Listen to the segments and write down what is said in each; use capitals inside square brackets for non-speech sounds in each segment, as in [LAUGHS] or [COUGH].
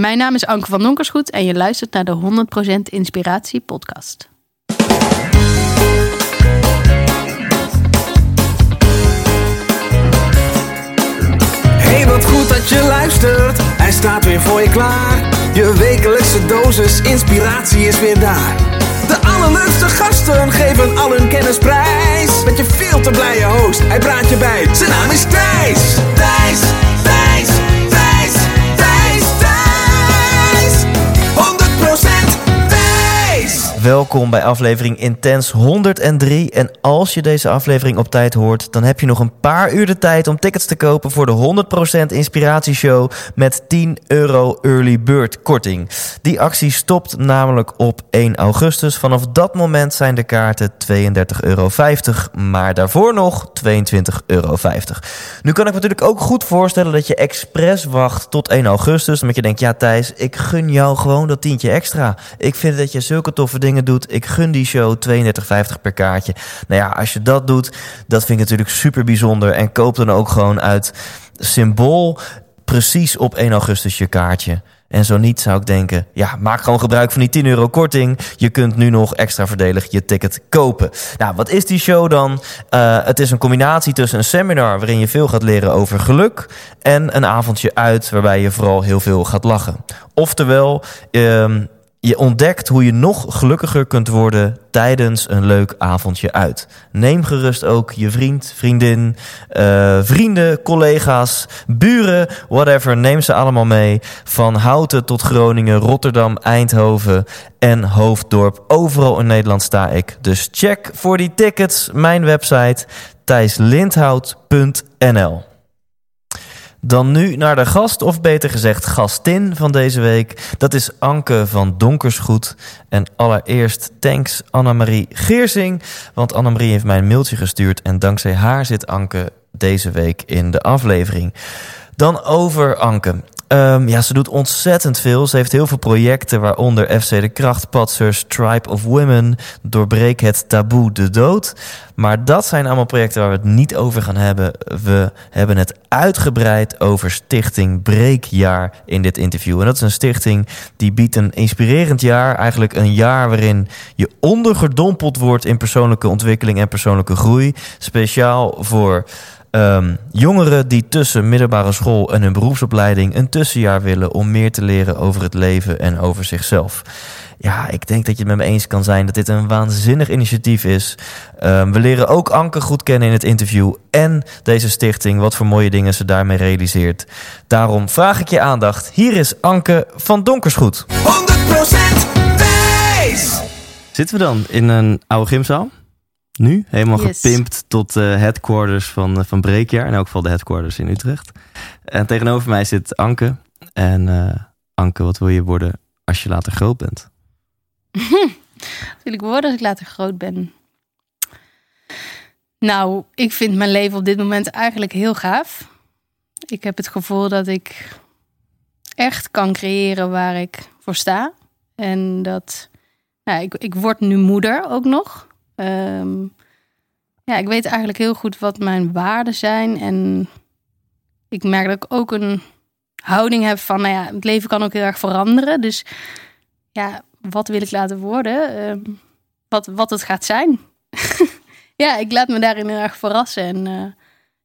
Mijn naam is Anke van Donkersgoed en je luistert naar de 100% Inspiratie podcast. Hey, wat goed dat je luistert. Hij staat weer voor je klaar. Je wekelijkse dosis inspiratie is weer daar. De allerleukste gasten geven al hun kennis prijs. Met je veel te blije host, hij praat je bij. Zijn naam is Thijs. Thijs, Welkom bij aflevering Intens 103. En als je deze aflevering op tijd hoort, dan heb je nog een paar uur de tijd om tickets te kopen voor de 100% Inspiratieshow met 10 euro early bird korting. Die actie stopt namelijk op 1 augustus. Vanaf dat moment zijn de kaarten 32,50 euro, maar daarvoor nog 22,50 euro. Nu kan ik me natuurlijk ook goed voorstellen dat je expres wacht tot 1 augustus, omdat je denkt, ja Thijs, ik gun jou gewoon dat tientje extra. Ik vind dat je zulke toffe dingen doet. Ik gun die show 32,50 per kaartje. Nou ja, als je dat doet, dat vind ik natuurlijk super bijzonder. En koop dan ook gewoon uit symbool precies op 1 augustus je kaartje. En zo niet zou ik denken, ja, maak gewoon gebruik van die 10 euro korting. Je kunt nu nog extra voordelig je ticket kopen. Nou, wat is die show dan? Uh, het is een combinatie tussen een seminar waarin je veel gaat leren over geluk... en een avondje uit waarbij je vooral heel veel gaat lachen. Oftewel... Uh, je ontdekt hoe je nog gelukkiger kunt worden tijdens een leuk avondje uit. Neem gerust ook je vriend, vriendin, uh, vrienden, collega's, buren, whatever. Neem ze allemaal mee. Van Houten tot Groningen, Rotterdam, Eindhoven en Hoofddorp. Overal in Nederland sta ik. Dus check voor die tickets mijn website thijslindhout.nl. Dan nu naar de gast, of beter gezegd gastin van deze week. Dat is Anke van Donkersgoed. En allereerst thanks Annemarie Geersing. Want Annemarie heeft mij een mailtje gestuurd. En dankzij haar zit Anke deze week in de aflevering. Dan over Anke. Um, ja, ze doet ontzettend veel. Ze heeft heel veel projecten, waaronder FC De Krachtpatsers, Tribe of Women, Doorbreek het Taboe de Dood. Maar dat zijn allemaal projecten waar we het niet over gaan hebben. We hebben het uitgebreid over Stichting Breekjaar in dit interview. En dat is een stichting die biedt een inspirerend jaar. Eigenlijk een jaar waarin je ondergedompeld wordt in persoonlijke ontwikkeling en persoonlijke groei. Speciaal voor Um, jongeren die tussen middelbare school en hun beroepsopleiding een tussenjaar willen om meer te leren over het leven en over zichzelf. Ja, ik denk dat je het met me eens kan zijn dat dit een waanzinnig initiatief is. Um, we leren ook Anke goed kennen in het interview en deze stichting, wat voor mooie dingen ze daarmee realiseert. Daarom vraag ik je aandacht. Hier is Anke van Donkersgoed. 100% Thijs. Zitten we dan in een oude gymzaal? Nu, helemaal Yes. gepimpt tot de headquarters van, eh, van Breekjaar. In elk geval de headquarters in Utrecht. En tegenover mij zit Anke. En eh, Anke, wat wil je worden als je later groot bent? Wat [LAUGHS] wil ik worden als ik later groot ben? Nou, ik vind mijn leven op dit moment eigenlijk heel gaaf. Ik heb het gevoel dat ik echt kan creëren waar ik voor sta. En dat, nou, ik, ik word nu moeder ook nog. Ehm, ja, ik weet eigenlijk heel goed wat mijn waarden zijn. En ik merk dat ik ook een houding heb van, nou ja, het leven kan ook heel erg veranderen. Dus ja, wat wil ik laten worden? Ehm, wat, wat het gaat zijn. [LAUGHS] ja, ik laat me daarin heel erg verrassen. En eh,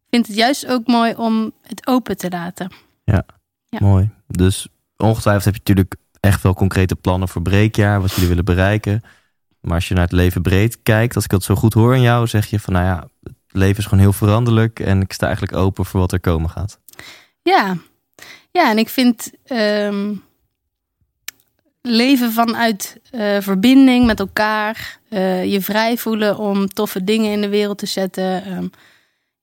vind het juist ook mooi om het open te laten. Ja. Mooi. Dus ongetwijfeld heb je natuurlijk echt wel concrete plannen voor Breekjaar. Wat jullie willen bereiken. Maar als je naar het leven breed kijkt. Als ik dat zo goed hoor in jou. Zeg je van nou ja, het leven is gewoon heel veranderlijk. En ik sta eigenlijk open voor wat er komen gaat. Ja, ja en ik vind ehm, leven vanuit eh, verbinding met elkaar, eh, je vrij voelen om toffe dingen in de wereld te zetten, ehm,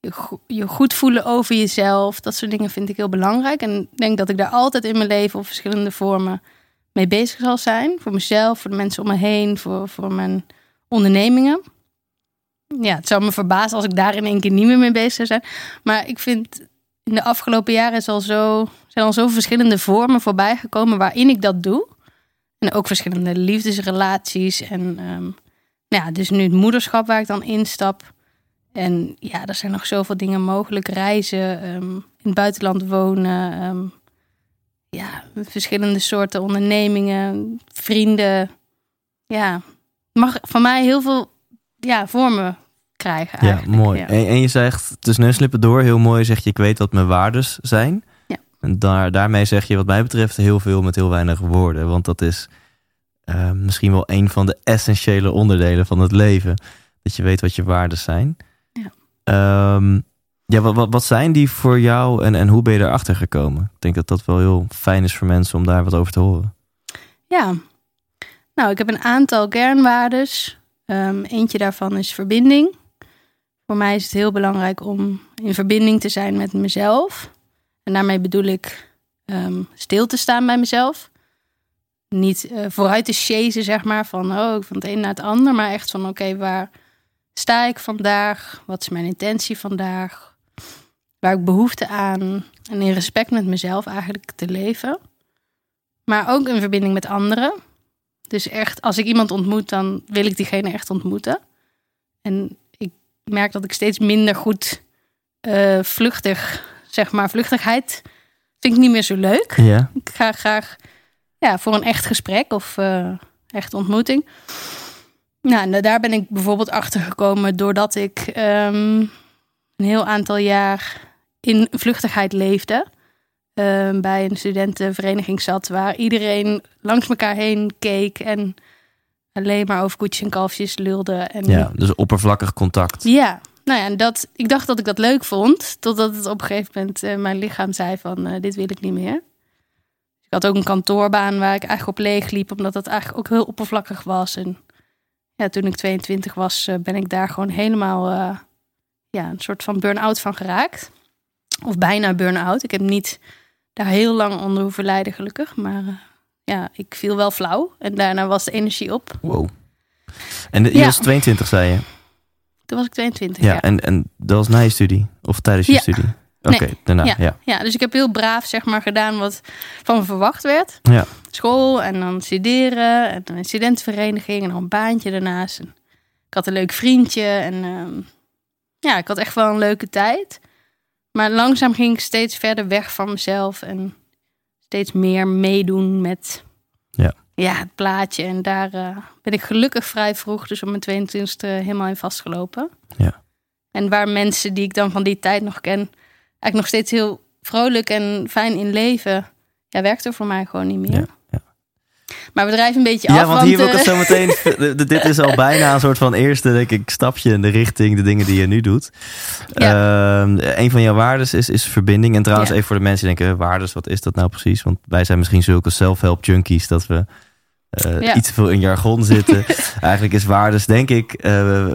je, je goed voelen over jezelf, dat soort dingen vind ik heel belangrijk. En ik denk dat ik daar altijd in mijn leven op verschillende vormen mee bezig zal zijn. Voor mezelf, voor de mensen om me heen, voor, voor mijn ondernemingen. Ja, het zou me verbazen als ik daar in één keer niet meer mee bezig zou zijn. Maar ik vind in de afgelopen jaren is al zo, zijn al zo verschillende vormen voorbij gekomen waarin ik dat doe. En ook verschillende liefdesrelaties. En ehm, nou ja, dus nu het moederschap waar ik dan instap. En ja, er zijn nog zoveel dingen mogelijk. Reizen, ehm, in het buitenland wonen. ehm, ja, verschillende soorten ondernemingen, vrienden. Ja, mag van mij heel veel ja, vormen krijgen. Ja, mooi. Ja. En, en je zegt tussen neus en lippen door, heel mooi zeg je, ik weet wat mijn waardes zijn. Ja. En daar, daarmee zeg je wat mij betreft heel veel met heel weinig woorden. Want dat is eh, misschien wel een van de essentiële onderdelen van het leven. Dat je weet wat je waardes zijn. Ja. Ehm, ja, wat, wat, zijn die voor jou en, en hoe ben je erachter gekomen? Ik denk dat dat wel heel fijn is voor mensen om daar wat over te horen. Ja, nou, ik heb een aantal kernwaardes. Ehm, eentje daarvan is verbinding. Voor mij is het heel belangrijk om in verbinding te zijn met mezelf. En daarmee bedoel ik ehm, stil te staan bij mezelf. Niet eh, vooruit te chasen, zeg maar, van, oh, van het een naar het ander. Maar echt van, oké, waar sta ik vandaag? Wat is mijn intentie vandaag? Waar ik behoefte aan? En in respect met mezelf eigenlijk te leven. Maar ook in verbinding met anderen. Dus echt, als ik iemand ontmoet, dan wil ik diegene echt ontmoeten. En ik merk dat ik steeds minder goed eh, vluchtig, zeg maar, vluchtigheid vind ik niet meer zo leuk. Ja. Ik ga graag ja, voor een echt gesprek of eh echt ontmoeting. Nou, en daar ben ik bijvoorbeeld achter gekomen doordat ik ehm, een heel aantal jaar in vluchtigheid leefde. Ehm, bij een studentenvereniging zat waar iedereen langs elkaar heen keek en alleen maar over koetjes en kalfjes lulde. En ja, dus oppervlakkig contact. ja, nou ja, en dat, ik dacht dat ik dat leuk vond. Totdat het op een gegeven moment eh, mijn lichaam zei van eh, dit wil ik niet meer. Ik had ook een kantoorbaan waar ik eigenlijk op leeg liep. Omdat dat eigenlijk ook heel oppervlakkig was. En ja, toen ik 22 was eh, ben ik daar gewoon helemaal ja, een soort van burn-out van geraakt. Of bijna burn-out. Ik heb niet daar heel lang onder hoeven lijden gelukkig. Maar eh, ja, ik viel wel flauw. En daarna was de energie op. Wow. En de, je Ja. was 22, zei je? Toen was ik 22 Ja, ja. En, en dat was na je studie? Of tijdens je Ja. studie? [LAUGHS] Oké, Nee. daarna. Ja. Ja. Ja, dus ik heb heel braaf zeg maar gedaan wat van me verwacht werd. Ja. School en dan studeren en dan een studentenvereniging en nog een baantje daarnaast. En ik had een leuk vriendje en ehm, ja, ik had echt wel een leuke tijd. Maar langzaam ging ik steeds verder weg van mezelf en steeds meer meedoen met Ja. ja, het plaatje. En daar eh, ben ik gelukkig vrij vroeg, dus op mijn 22e helemaal in vastgelopen. Ja. En waar mensen die ik dan van die tijd nog ken, eigenlijk nog steeds heel vrolijk en fijn in leven, ja, werkt er voor mij gewoon niet meer. Ja. Maar we drijven een beetje af. Ja, want hier wil ik eh, het zo meteen. [LAUGHS] Dit is al bijna een soort van eerste, denk ik, stapje in de richting de dingen die je nu doet. Ehm, een van jouw waardes is, is verbinding. En trouwens, Ja. even voor de mensen die denken: waardes, wat is dat nou precies? Want wij zijn misschien zulke self-help junkies dat we eh, Ja. iets te veel in jargon zitten. [LAUGHS] Eigenlijk is waardes, denk ik, eh,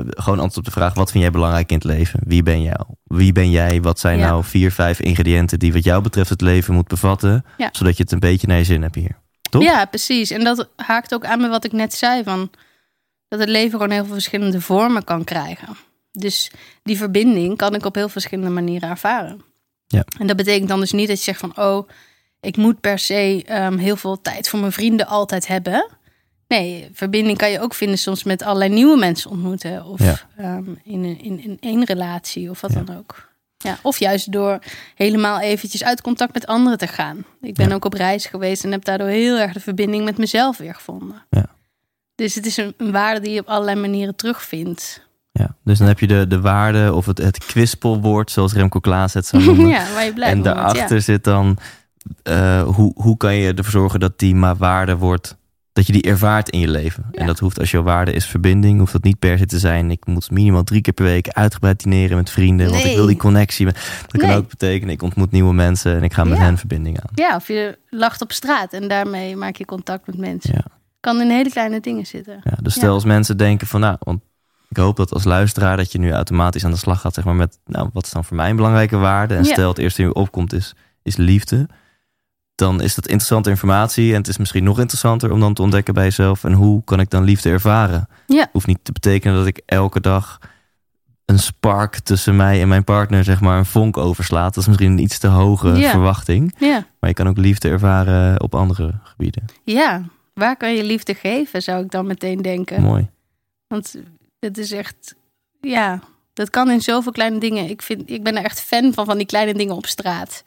gewoon antwoord op de vraag: wat vind jij belangrijk in het leven? Wie ben jij? Wie ben jij? Wat zijn Ja. nou vier, vijf ingrediënten die, wat jou betreft, het leven moet bevatten? Ja. Zodat je het een beetje naar je zin hebt hier. Toch? Ja, precies. En dat haakt ook aan met wat ik net zei: van dat het leven gewoon heel veel verschillende vormen kan krijgen. Dus die verbinding kan ik op heel verschillende manieren ervaren. Ja. En dat betekent dan dus niet dat je zegt van oh, ik moet per se ehm, heel veel tijd voor mijn vrienden altijd hebben. Nee, verbinding kan je ook vinden soms met allerlei nieuwe mensen ontmoeten. Of Ja. ehm, in, een, in, in één relatie of wat Ja. dan ook. Ja, of juist door helemaal eventjes uit contact met anderen te gaan. Ik ben Ja. ook op reis geweest en heb daardoor heel erg de verbinding met mezelf weer gevonden. Ja. Dus het is een, een waarde die je op allerlei manieren terugvindt. Ja, dus dan heb je de, de waarde of het, het kwispelwoord, zoals Remco Klaas het zou [LAUGHS] noemen. ja, waar je blij en daarachter Ja. zit dan, eh, hoe, hoe kan je ervoor zorgen dat die maar waarde wordt, dat je die ervaart in je leven. En dat hoeft, als jouw waarde is verbinding, hoeft dat niet per se te zijn. Ik moet minimaal drie keer per week uitgebreid dineren met vrienden, want ik wil die connectie. Dat kan Nee. ook betekenen, ik ontmoet nieuwe mensen en ik ga met Ja. hen verbinding aan. ja, of je lacht op straat en daarmee maak je contact met mensen. Ja. Kan in hele kleine dingen zitten. Ja, dus stel als mensen denken van, nou, want ik hoop dat als luisteraar dat je nu automatisch aan de slag gaat, zeg maar, met, nou, wat is dan voor mij een belangrijke waarde? En stel het eerste in je opkomt is, is liefde. Dan is dat interessante informatie en het is misschien nog interessanter om dan te ontdekken bij jezelf. En hoe kan ik dan liefde ervaren? Ja. Hoeft niet te betekenen dat ik elke dag een spark tussen mij en mijn partner, zeg maar, een vonk overslaat. Dat is misschien een iets te hoge Ja. verwachting. Ja. Maar je kan ook liefde ervaren op andere gebieden. ja, waar kan je liefde geven, zou ik dan meteen denken. Mooi. Want het is echt, ja, dat kan in zoveel kleine dingen. Ik, vind, ik ben er echt fan van, van die kleine dingen op straat.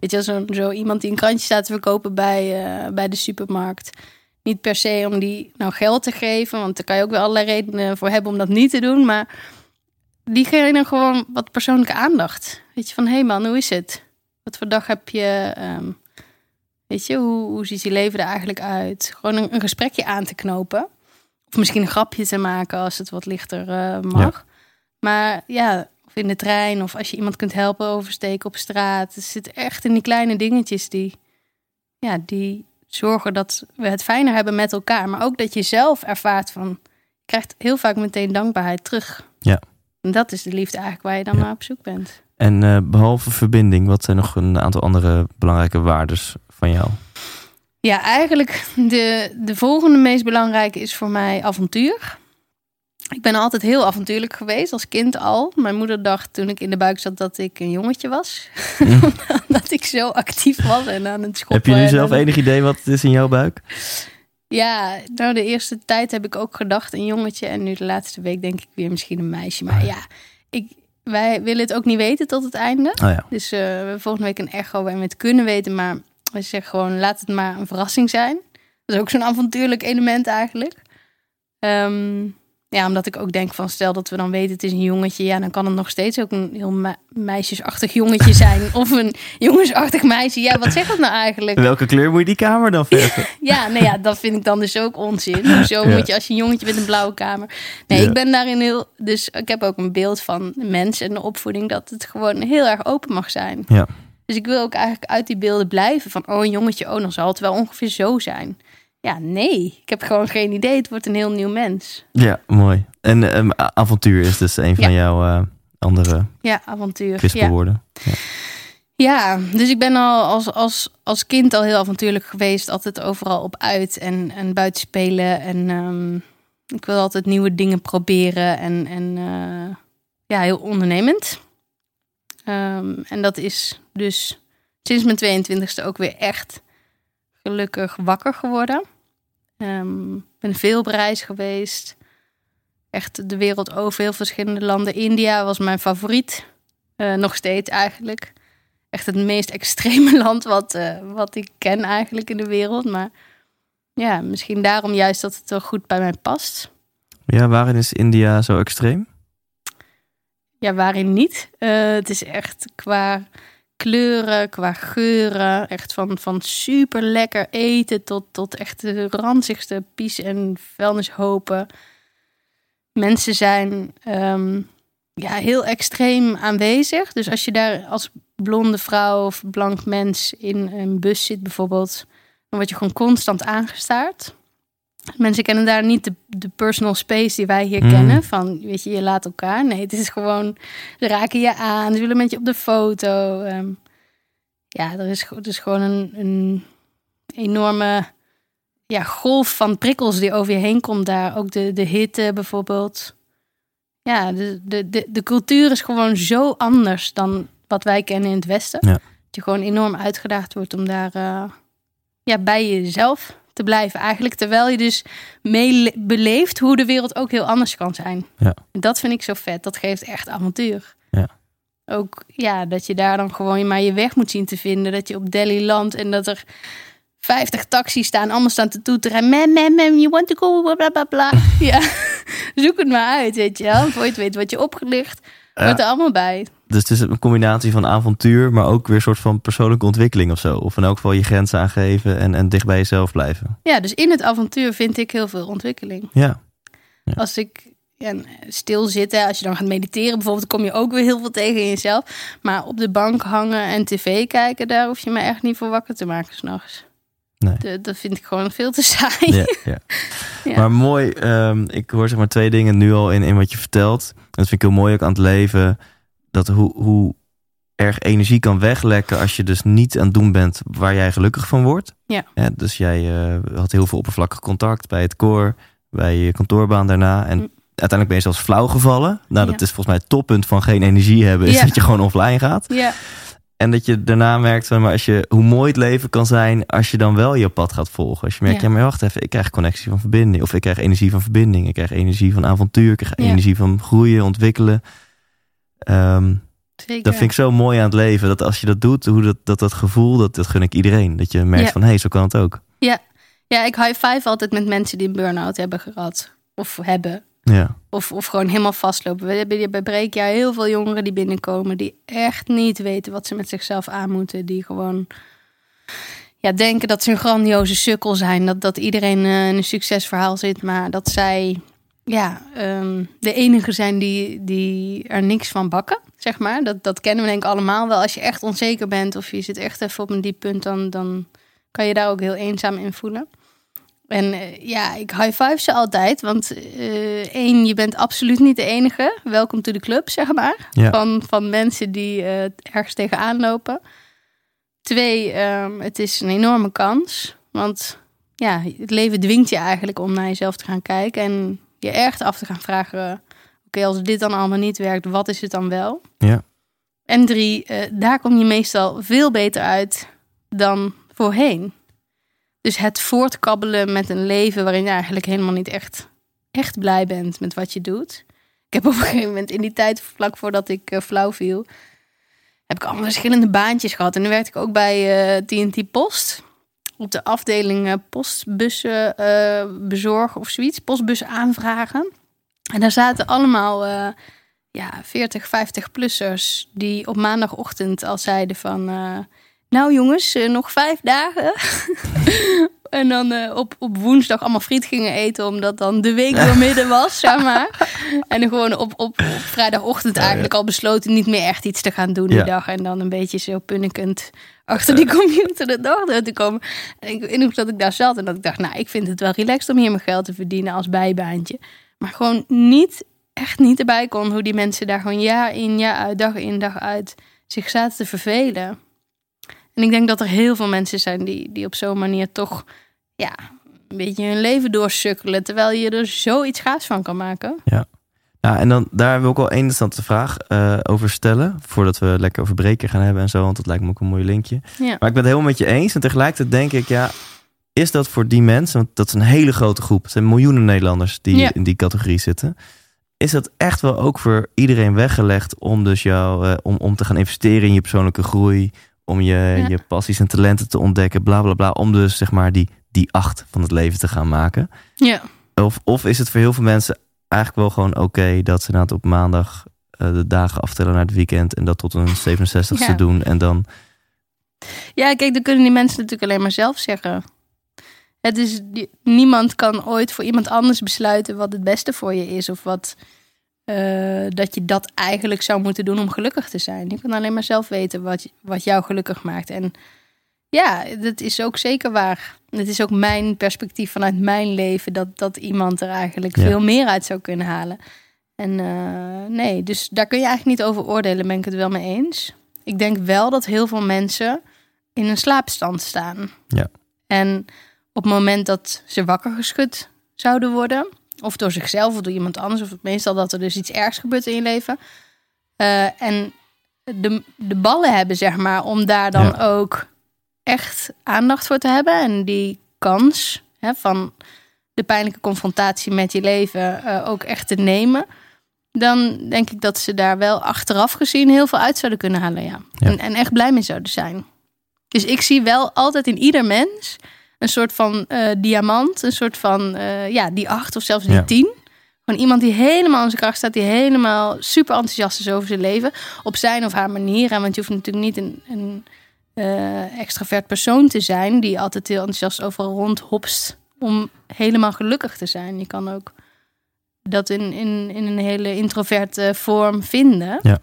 Weet je, zo, zo iemand die een krantje staat te verkopen bij, eh, bij de supermarkt. Niet per se om die nou geld te geven, want daar kan je ook wel allerlei redenen voor hebben om dat niet te doen. Maar diegene gewoon wat persoonlijke aandacht. Weet je, van hé hey man, hoe is het? Wat voor dag heb je? Ehm, weet je, hoe, hoe ziet je leven er eigenlijk uit? Gewoon een, een gesprekje aan te knopen. Of misschien een grapje te maken als het wat lichter eh, mag. Maar ja, of in de trein of als je iemand kunt helpen oversteken op straat. Het zit echt in die kleine dingetjes die, ja, die zorgen dat we het fijner hebben met elkaar. Maar ook dat je zelf ervaart van, je krijgt heel vaak meteen dankbaarheid terug. Ja. En dat is de liefde eigenlijk waar je dan Ja. maar op zoek bent. En eh, behalve verbinding, wat zijn nog een aantal andere belangrijke waardes van jou? Ja, eigenlijk de, de volgende meest belangrijke is voor mij avontuur. Ik ben altijd heel avontuurlijk geweest, als kind al. Mijn moeder dacht toen ik in de buik zat dat ik een jongetje was. [LAUGHS] Omdat ik zo actief was en aan het schoppen. Heb je nu en zelf enig idee wat het is in jouw buik? Ja, nou de eerste tijd heb ik ook gedacht een jongetje. En nu de laatste week denk ik weer misschien een meisje. Maar ja, ik, wij willen het ook niet weten tot het einde. Oh ja. Dus eh, we hebben volgende week een echo waarin we het kunnen weten. Maar we zeggen gewoon, laat het maar een verrassing zijn. Dat is ook zo'n avontuurlijk element eigenlijk. Ehm, ja, omdat ik ook denk van, stel dat we dan weten het is een jongetje. Ja, dan kan het nog steeds ook een heel me- meisjesachtig jongetje zijn. of een jongensachtig meisje. Ja, wat zegt dat nou eigenlijk? Welke kleur moet je die kamer dan verven? [LAUGHS] Ja, nou ja, dat vind ik dan dus ook onzin. Hoezo Ja. moet je als je een jongetje met een blauwe kamer... Nee, Ja. ik ben daarin heel... Dus ik heb ook een beeld van de mens en de opvoeding... dat het gewoon heel erg open mag zijn. Ja. Dus ik wil ook eigenlijk uit die beelden blijven. Van, oh, een jongetje, oh, dan zal het wel ongeveer zo zijn. Ja, nee. Ik heb gewoon geen idee. Het wordt een heel nieuw mens. Ja, mooi. En ehm, avontuur is dus een van Ja. jouw eh, andere Ja, avontuur. Ja. Ja, dus ik ben al als, als, als kind al heel avontuurlijk geweest. Altijd overal op uit en, en buiten spelen. En ehm, ik wil altijd nieuwe dingen proberen. En, en eh, ja, heel ondernemend. Ehm, en dat is dus sinds mijn 22e ook weer echt gelukkig wakker geworden. Ehm, Ik ben veel op reis geweest. Echt de wereld over, heel verschillende landen. India was mijn favoriet. Eh, nog steeds eigenlijk echt het meest [LAUGHS] extreme land wat, eh, wat ik ken eigenlijk in de wereld. Maar ja, misschien daarom juist dat het wel goed bij mij past. Ja, waarin is India zo extreem? Ja, waarin niet? Eh, het is echt qua kleuren, qua geuren, echt van, van super lekker eten tot, tot echt de ranzigste pies en vuilnishopen. Mensen zijn ehm, ja, heel extreem aanwezig. Dus als je daar als blonde vrouw of blank mens in een bus zit bijvoorbeeld, dan word je gewoon constant aangestaard. Mensen kennen daar niet de, de personal space die wij hier Mm. kennen. Van, weet je, je laat elkaar. Nee, het is gewoon, ze raken je aan. Ze willen met je op de foto. Ehm, ja, er is, er is gewoon een, een enorme ja, golf van prikkels die over je heen komt daar. Ook de, de hitte bijvoorbeeld. Ja, de, de, de, de cultuur is gewoon zo anders dan wat wij kennen in het Westen. Ja. Dat je gewoon enorm uitgedaagd wordt om daar eh, ja, bij jezelf te blijven. Eigenlijk terwijl je dus mee beleeft hoe de wereld ook heel anders kan zijn. Ja. Dat vind ik zo vet. Dat geeft echt avontuur. Ja. Ook ja, dat je daar dan gewoon maar je weg moet zien te vinden. Dat je op Delhi landt en dat er 50 taxis staan, allemaal staan te toeteren. Mem, mem, mem, you want to go, bla, bla, bla. [LAUGHS] Ja, zoek het maar uit, weet je wel. Voor je het weet wat je opgelicht. Ja. Hoort er allemaal bij. Dus het is een combinatie van avontuur, maar ook weer een soort van persoonlijke ontwikkeling of zo. Of in elk geval je grenzen aangeven en, en dicht bij jezelf blijven. Ja, dus in het avontuur vind ik heel veel ontwikkeling. Ja, Als ik ja, stilzitten, als je dan gaat mediteren bijvoorbeeld, kom je ook weer heel veel tegen in jezelf. Maar op de bank hangen en tv kijken, daar hoef je me echt niet voor wakker te maken s'nachts. Nee. De- Dat vind ik gewoon veel te saai. ja, ja. [LAUGHS] Ja. Maar mooi, ehm, ik hoor zeg maar twee dingen nu al in, in wat je vertelt. En dat vind ik heel mooi ook aan het leven. Dat hoe, hoe erg energie kan weglekken als je dus niet aan het doen bent waar jij gelukkig van wordt. Ja. dus jij eh, had heel veel oppervlakkig contact bij het koor, bij je kantoorbaan daarna. En Mm. uiteindelijk ben je zelfs flauw gevallen. Nou, dat Ja. is volgens mij het toppunt van geen energie hebben. Is Ja. dat je gewoon offline gaat. Ja, En dat je daarna merkt, zeg maar als je, hoe mooi het leven kan zijn als je dan wel je pad gaat volgen. Als je merkt, ja, Ja. maar wacht even, ik krijg connectie van verbinding. Of ik krijg energie van verbinding. Ik krijg energie van avontuur. Ik krijg Ja. energie van groeien, ontwikkelen. Ehm, Zeker. Dat vind ik zo mooi aan het leven. Dat als je dat doet, hoe dat, dat, dat gevoel, dat, dat gun ik iedereen. Dat je merkt Ja. van, hé, hey, zo kan het ook. Ja. ja, ik high five altijd met mensen die een burn-out hebben gehad. Of hebben. Ja, Of, of gewoon helemaal vastlopen. We hebben bij Breekjaar heel veel jongeren die binnenkomen. Die echt niet weten wat ze met zichzelf aan moeten. Die gewoon ja, denken dat ze een grandioze sukkel zijn. Dat, dat iedereen eh, in een succesverhaal zit. Maar dat zij ja, ehm, de enige zijn die, die er niks van bakken. Zeg maar. dat, dat kennen we denk ik allemaal wel. Als je echt onzeker bent of je zit echt even op een diep punt. Dan, dan kan je daar ook heel eenzaam in voelen. En eh, ja, ik high five ze altijd. Want eh, één, je bent absoluut niet de enige. Welkom to the club, zeg maar. Ja. Van, van mensen die eh, ergens tegenaan lopen. Twee, ehm, het is een enorme kans. Want ja, het leven dwingt je eigenlijk om naar jezelf te gaan kijken. En je echt af te gaan vragen... Oké, als dit dan allemaal niet werkt, wat is het dan wel? ja, En drie, daar kom je meestal veel beter uit dan voorheen. Dus het voortkabbelen met een leven waarin je eigenlijk helemaal niet echt, echt blij bent met wat je doet. Ik heb op een gegeven moment in die tijd, vlak voordat ik eh, flauw viel, heb ik allemaal verschillende baantjes gehad. En nu werkte ik ook bij eh, TNT Post. Op de afdeling eh, postbussen bezorgen of zoiets. Postbussen aanvragen. En daar zaten allemaal ja, 40, 50-plussers die op maandagochtend al zeiden van... nou jongens, eh, nog vijf dagen. [LAUGHS] en dan eh, op, op woensdag allemaal friet gingen eten... omdat dan de week doormidden [LAUGHS] was, zeg maar. En dan gewoon op, op, op vrijdagochtend eigenlijk al besloten... niet meer echt iets te gaan doen die Ja. dag. En dan een beetje zo punnikend achter die computer de dag door te komen. En ik weet dat ik daar zat en dat ik dacht... nou, ik vind het wel relaxed om hier mijn geld te verdienen als bijbaantje. Maar gewoon niet, echt niet erbij kon... hoe die mensen daar gewoon jaar in, jaar uit, dag in, dag uit... zich zaten te vervelen. En ik denk dat er heel veel mensen zijn die, die op zo'n manier toch... ja, een beetje hun leven doorsukkelen... terwijl je er zoiets gaafs van kan maken. Nou, en dan daar wil ik wel één interessante vraag eh, over stellen. Voordat we lekker over breken gaan hebben en zo. Want dat lijkt me ook een mooi linkje. Ja. Maar ik ben het helemaal met je eens. En tegelijkertijd denk ik, ja, is dat voor die mensen, want dat is een hele grote groep. Het zijn miljoenen Nederlanders die Ja. in die categorie zitten. Is dat echt wel ook voor iedereen weggelegd om dus jou, eh, om, om te gaan investeren in je persoonlijke groei, om je, Ja. je passies en talenten te ontdekken, bla bla bla, om dus zeg maar die, die acht van het leven te gaan maken? Ja. Of, of is het voor heel veel mensen eigenlijk wel gewoon oké dat ze na het op maandag eh, de dagen aftellen naar het weekend en dat tot een 67ste Ja. doen en dan Ja, kijk, dan kunnen die mensen natuurlijk alleen maar zelf zeggen. Het is, niemand kan ooit voor iemand anders besluiten wat het beste voor je is. Of wat, eh, dat je dat eigenlijk zou moeten doen om gelukkig te zijn. Je kan alleen maar zelf weten wat, wat jou gelukkig maakt. En ja, dat is ook zeker waar. Het is ook mijn perspectief vanuit mijn leven... dat, dat iemand er eigenlijk Ja. veel meer uit zou kunnen halen. En eh, nee, dus daar kun je eigenlijk niet over oordelen, ben ik het wel mee eens. Ik denk wel dat heel veel mensen in een slaapstand staan. Ja. En op het moment dat ze wakker geschud zouden worden, of door zichzelf of door iemand anders, of meestal dat er dus iets ergs gebeurt in je leven, eh, en de, de ballen hebben, zeg maar, om daar dan Ja. ook echt aandacht voor te hebben en die kans hè, van de pijnlijke confrontatie met je leven eh, ook echt te nemen, dan denk ik dat ze daar wel achteraf gezien heel veel uit zouden kunnen halen, ja. Ja. En, en echt blij mee zouden zijn. Dus ik zie wel altijd in ieder mens een soort van eh, diamant, een soort van, eh, ja, die acht of zelfs die Ja. tien. Gewoon iemand die helemaal in zijn kracht staat, die helemaal super enthousiast is over zijn leven. Op zijn of haar manier. hè, Want je hoeft natuurlijk niet een, een eh, extravert persoon te zijn die altijd heel enthousiast overal rondhopst om helemaal gelukkig te zijn. Je kan ook dat in, in, in een hele introverte vorm vinden. Ja.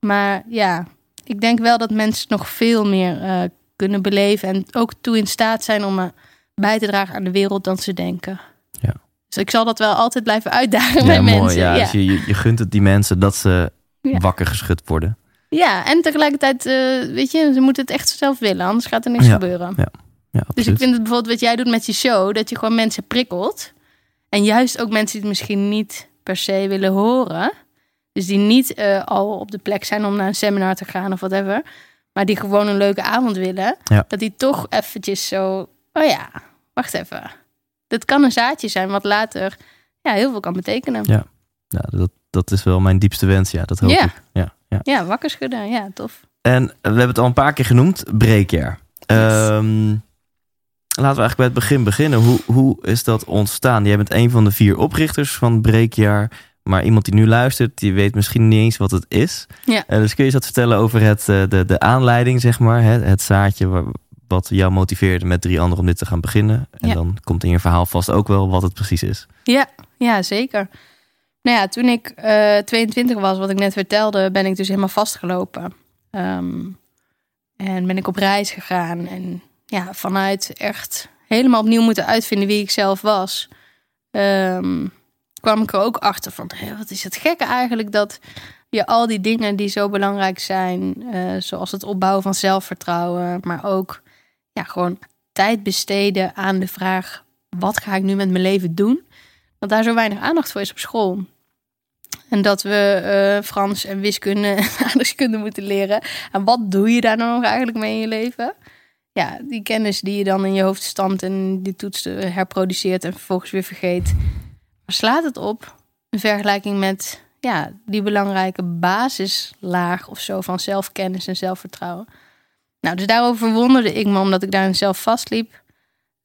Maar ja, ik denk wel dat mensen nog veel meer kunnen beleven en ook toe in staat zijn om bij te dragen aan de wereld dan ze denken. Ja. Dus ik zal dat wel altijd blijven uitdagen Ja, bij mooi. mensen. Ja, ja. Dus je, je, gunt het die mensen dat ze Ja. wakker geschud worden. Ja, en tegelijkertijd, eh, weet je, ze moeten het echt zelf willen, anders gaat er niks Ja, gebeuren. Ja, Dus absoluut. ik vind het bijvoorbeeld wat jij doet met je show, dat je gewoon mensen prikkelt. En juist ook mensen die het misschien niet per se willen horen. Dus die niet eh, al op de plek zijn om naar een seminar te gaan of whatever. Maar die gewoon een leuke avond willen. Ja. Dat die toch eventjes zo, oh ja, wacht even. Dat kan een zaadje zijn wat later ja, heel veel kan betekenen. Ja. Ja, dat, dat is wel mijn diepste wens. Ja, dat hoop Ja. ik. Ja, Ja, wakker schudden. Ja, tof. En we hebben het al een paar keer genoemd, breekjaar. Ehm, laten we eigenlijk bij het begin beginnen. Hoe, hoe is dat ontstaan? Jij bent een van de vier oprichters van Breekjaar. Maar iemand die nu luistert, die weet misschien niet eens wat het is. Ja. Eh, dus kun je eens wat vertellen over het, eh, de, de aanleiding, zeg maar. Het, het zaadje waar- wat jou motiveerde met drie anderen om dit te gaan beginnen. En Ja. dan komt in je verhaal vast ook wel wat het precies is. Ja, ja, zeker. Nou ja, toen ik eh 22 was, wat ik net vertelde, ben ik dus helemaal vastgelopen. Ehm, en ben ik op reis gegaan. En ja, vanuit echt helemaal opnieuw moeten uitvinden wie ik zelf was. ehm, kwam ik er ook achter van, wat is het gekke eigenlijk dat je al die dingen die zo belangrijk zijn, eh, zoals het opbouwen van zelfvertrouwen, maar ook ja, gewoon tijd besteden aan de vraag, wat ga ik nu met mijn leven doen? dat daar zo weinig aandacht voor is op school. En dat we eh, Frans en wiskunde en [LAUGHS] aardrijkskunde moeten leren. En wat doe je daar dan nog eigenlijk mee in je leven? Ja, die kennis die je dan in je hoofd stampt en die toets eh, herproduceert en vervolgens weer vergeet. Slaat het op in vergelijking met ja, die belangrijke basislaag of zo van zelfkennis en zelfvertrouwen. Nou, dus daarover verwonderde ik me omdat ik daarin zelf vastliep.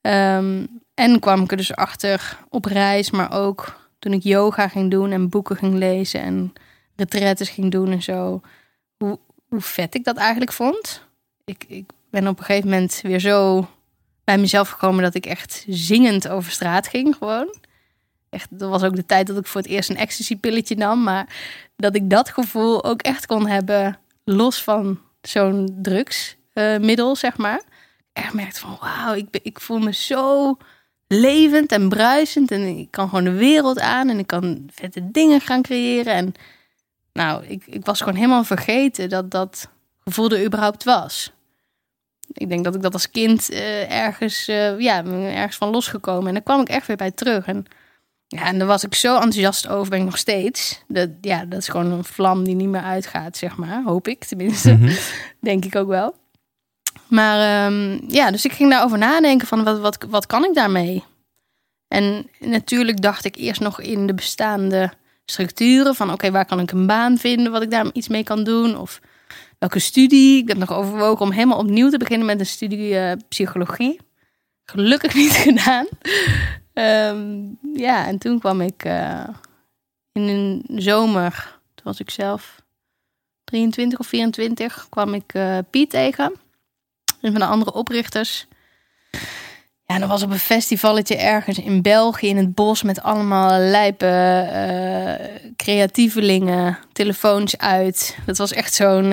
Ehm, en kwam ik er dus achter op reis, maar ook toen ik yoga ging doen en boeken ging lezen en retretes ging doen en zo. Hoe, hoe vet ik dat eigenlijk vond. Ik, ik ben op een gegeven moment weer zo bij mezelf gekomen dat ik echt zingend over straat ging gewoon. Echt, dat was ook de tijd dat ik voor het eerst een ecstasy-pilletje nam. Maar dat ik dat gevoel ook echt kon hebben los van zo'n drugsmiddel, zeg maar. Echt merkte van wauw, ik, ik voel me zo levend en bruisend. En ik kan gewoon de wereld aan en ik kan vette dingen gaan creëren. En nou, ik, ik was gewoon helemaal vergeten dat dat gevoel er überhaupt was. Ik denk dat ik dat als kind eh, ergens, eh, ja, ergens van losgekomen. En daar kwam ik echt weer bij terug. En ja, en daar was ik zo enthousiast over, ben ik nog steeds. Dat, ja, dat is gewoon een vlam die niet meer uitgaat, zeg maar. Hoop ik tenminste. Mhm. [LAUGHS] Denk ik ook wel. Maar ehm, ja, dus ik ging daarover nadenken van wat, wat, wat kan ik daarmee? En natuurlijk dacht ik eerst nog in de bestaande structuren van oké, waar kan ik een baan vinden wat ik daar iets mee kan doen? Of welke studie? Ik heb nog overwogen om helemaal opnieuw te beginnen met een studie eh, psychologie. Gelukkig niet [LAUGHS] gedaan. Ehm, ja, en toen kwam ik eh, in een zomer, toen was ik zelf 23 of 24, kwam ik eh, Piet tegen. Een van de andere oprichters. Ja, en dat was op een festivalletje ergens in België in het bos met allemaal lijpe eh, creatievelingen, telefoons uit. Dat was echt zo'n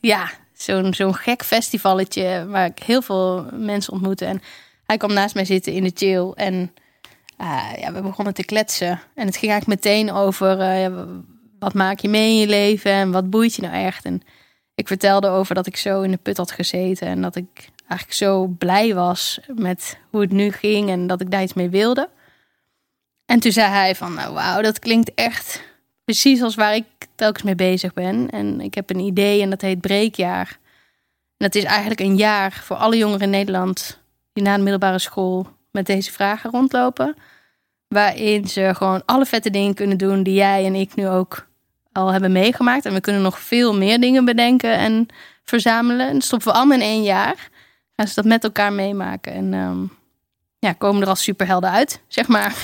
ja, zo'n zo'n gek festivalletje waar ik heel veel mensen ontmoette. En hij kwam naast mij zitten in de chill en ah, ja, we begonnen te kletsen. En het ging eigenlijk meteen over eh, wat maak je mee in je leven en wat boeit je nou echt. En ik vertelde over dat ik zo in de put had gezeten en dat ik eigenlijk zo blij was met hoe het nu ging en dat ik daar iets mee wilde. En toen zei hij van, nou wauw, dat klinkt echt precies als waar ik telkens mee bezig ben. En ik heb een idee en dat heet Breekjaar. En dat is eigenlijk een jaar voor alle jongeren in Nederland die na de middelbare school met deze vragen rondlopen. Waarin ze gewoon alle vette dingen kunnen doen die jij en ik nu ook al hebben meegemaakt. En we kunnen nog veel meer dingen bedenken en verzamelen. En dat stoppen we allemaal in één jaar. Gaan ze dat met elkaar meemaken. En ehm, ja, komen er als superhelden uit, zeg maar. [LAUGHS]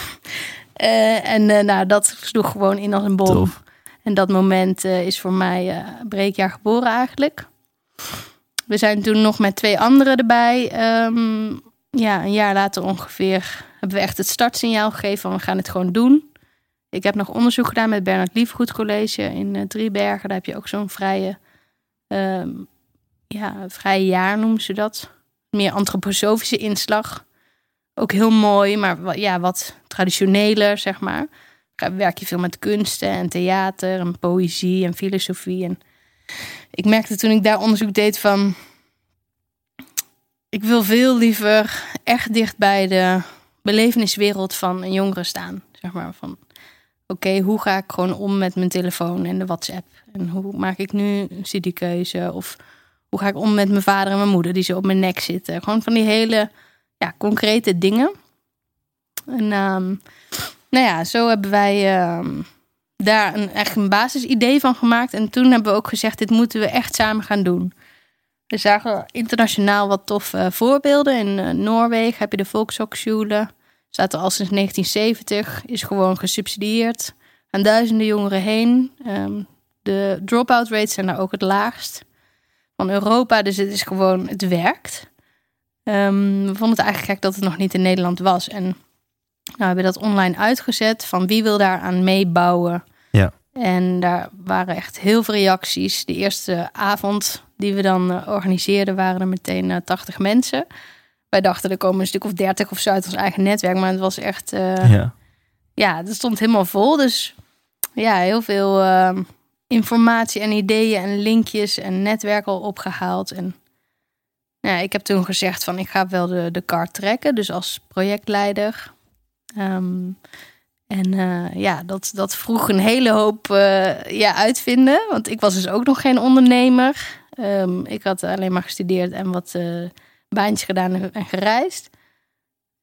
Eh, en eh, nou, dat sloeg gewoon in als een bom. Tof. En dat moment eh, is voor mij breekjaar geboren eigenlijk. We zijn toen nog met twee anderen erbij. Ehm, ja, een jaar later ongeveer hebben we echt het startsignaal gegeven van we gaan het gewoon doen. Ik heb nog onderzoek gedaan met Bernard Liefgoed College in eh, Driebergen. Daar heb je ook zo'n vrije, ehm, ja, vrije jaar noemen ze dat. Meer antroposofische inslag. Ook heel mooi, maar ja, wat traditioneler, zeg maar. Werk je veel met kunsten en theater en poëzie en filosofie. En ik merkte toen ik daar onderzoek deed van... Ik wil veel liever echt dicht bij de beleveniswereld van een jongere staan. Zeg maar van, oké, hoe ga ik gewoon om met mijn telefoon en de WhatsApp? En hoe maak ik nu een studiekeuze? Of hoe ga ik om met mijn vader en mijn moeder die zo op mijn nek zitten? Gewoon van die hele ja, concrete dingen. En ehm, nou ja, zo hebben wij ehm, daar een, echt een basisidee van gemaakt. En toen hebben we ook gezegd, dit moeten we echt samen gaan doen. We zagen internationaal wat toffe voorbeelden. In uh, Noorwegen heb je de Volkshochschule. Staat er al sinds 1970. Is gewoon gesubsidieerd. Aan duizenden jongeren heen. Um, de drop-out rates zijn daar ook het laagst van Europa. Dus het is gewoon, het werkt. Um, we vonden het eigenlijk gek dat het nog niet in Nederland was. En nou, we hebben dat online uitgezet van wie wil daar aan meebouwen. Ja. En daar waren echt heel veel reacties. De eerste avond die we dan uh, organiseerden waren er meteen uh, 80 mensen. Wij dachten er komen een stuk of 30 of zo uit ons eigen netwerk. Maar het was echt, uh, ja. ja, het stond helemaal vol. Dus ja, heel veel ehm, informatie en ideeën en linkjes en netwerk al opgehaald. En ja, ik heb toen gezegd van ik ga wel de, de kar trekken, dus als projectleider. Um, en uh, ja, dat, dat vroeg een hele hoop uh, ja, uitvinden. Want ik was dus ook nog geen ondernemer. Um, ik had alleen maar gestudeerd en wat uh, baantjes gedaan en gereisd.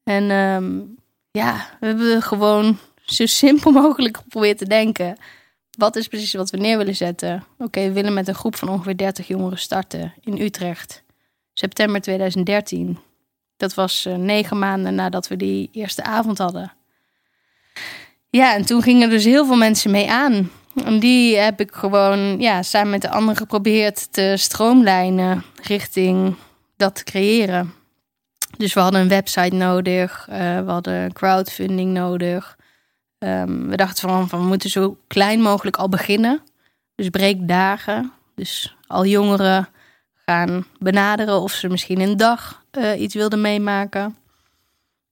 En um, ja, we hebben gewoon zo simpel [LAUGHS] mogelijk geprobeerd te denken. Wat is precies wat we neer willen zetten? Oké, we willen met een groep van ongeveer 30 jongeren starten in Utrecht. September 2013. Dat was uh, negen maanden nadat we die eerste avond hadden. Ja, en toen gingen dus heel veel mensen mee aan. En die heb ik gewoon ja, samen met de anderen geprobeerd te stroomlijnen richting dat te creëren. Dus we hadden een website nodig, uh, we hadden crowdfunding nodig. Um, we dachten van, we moeten zo klein mogelijk al beginnen. Dus breekdagen. Dus al jongeren gaan benaderen of ze misschien een dag uh, iets wilden meemaken.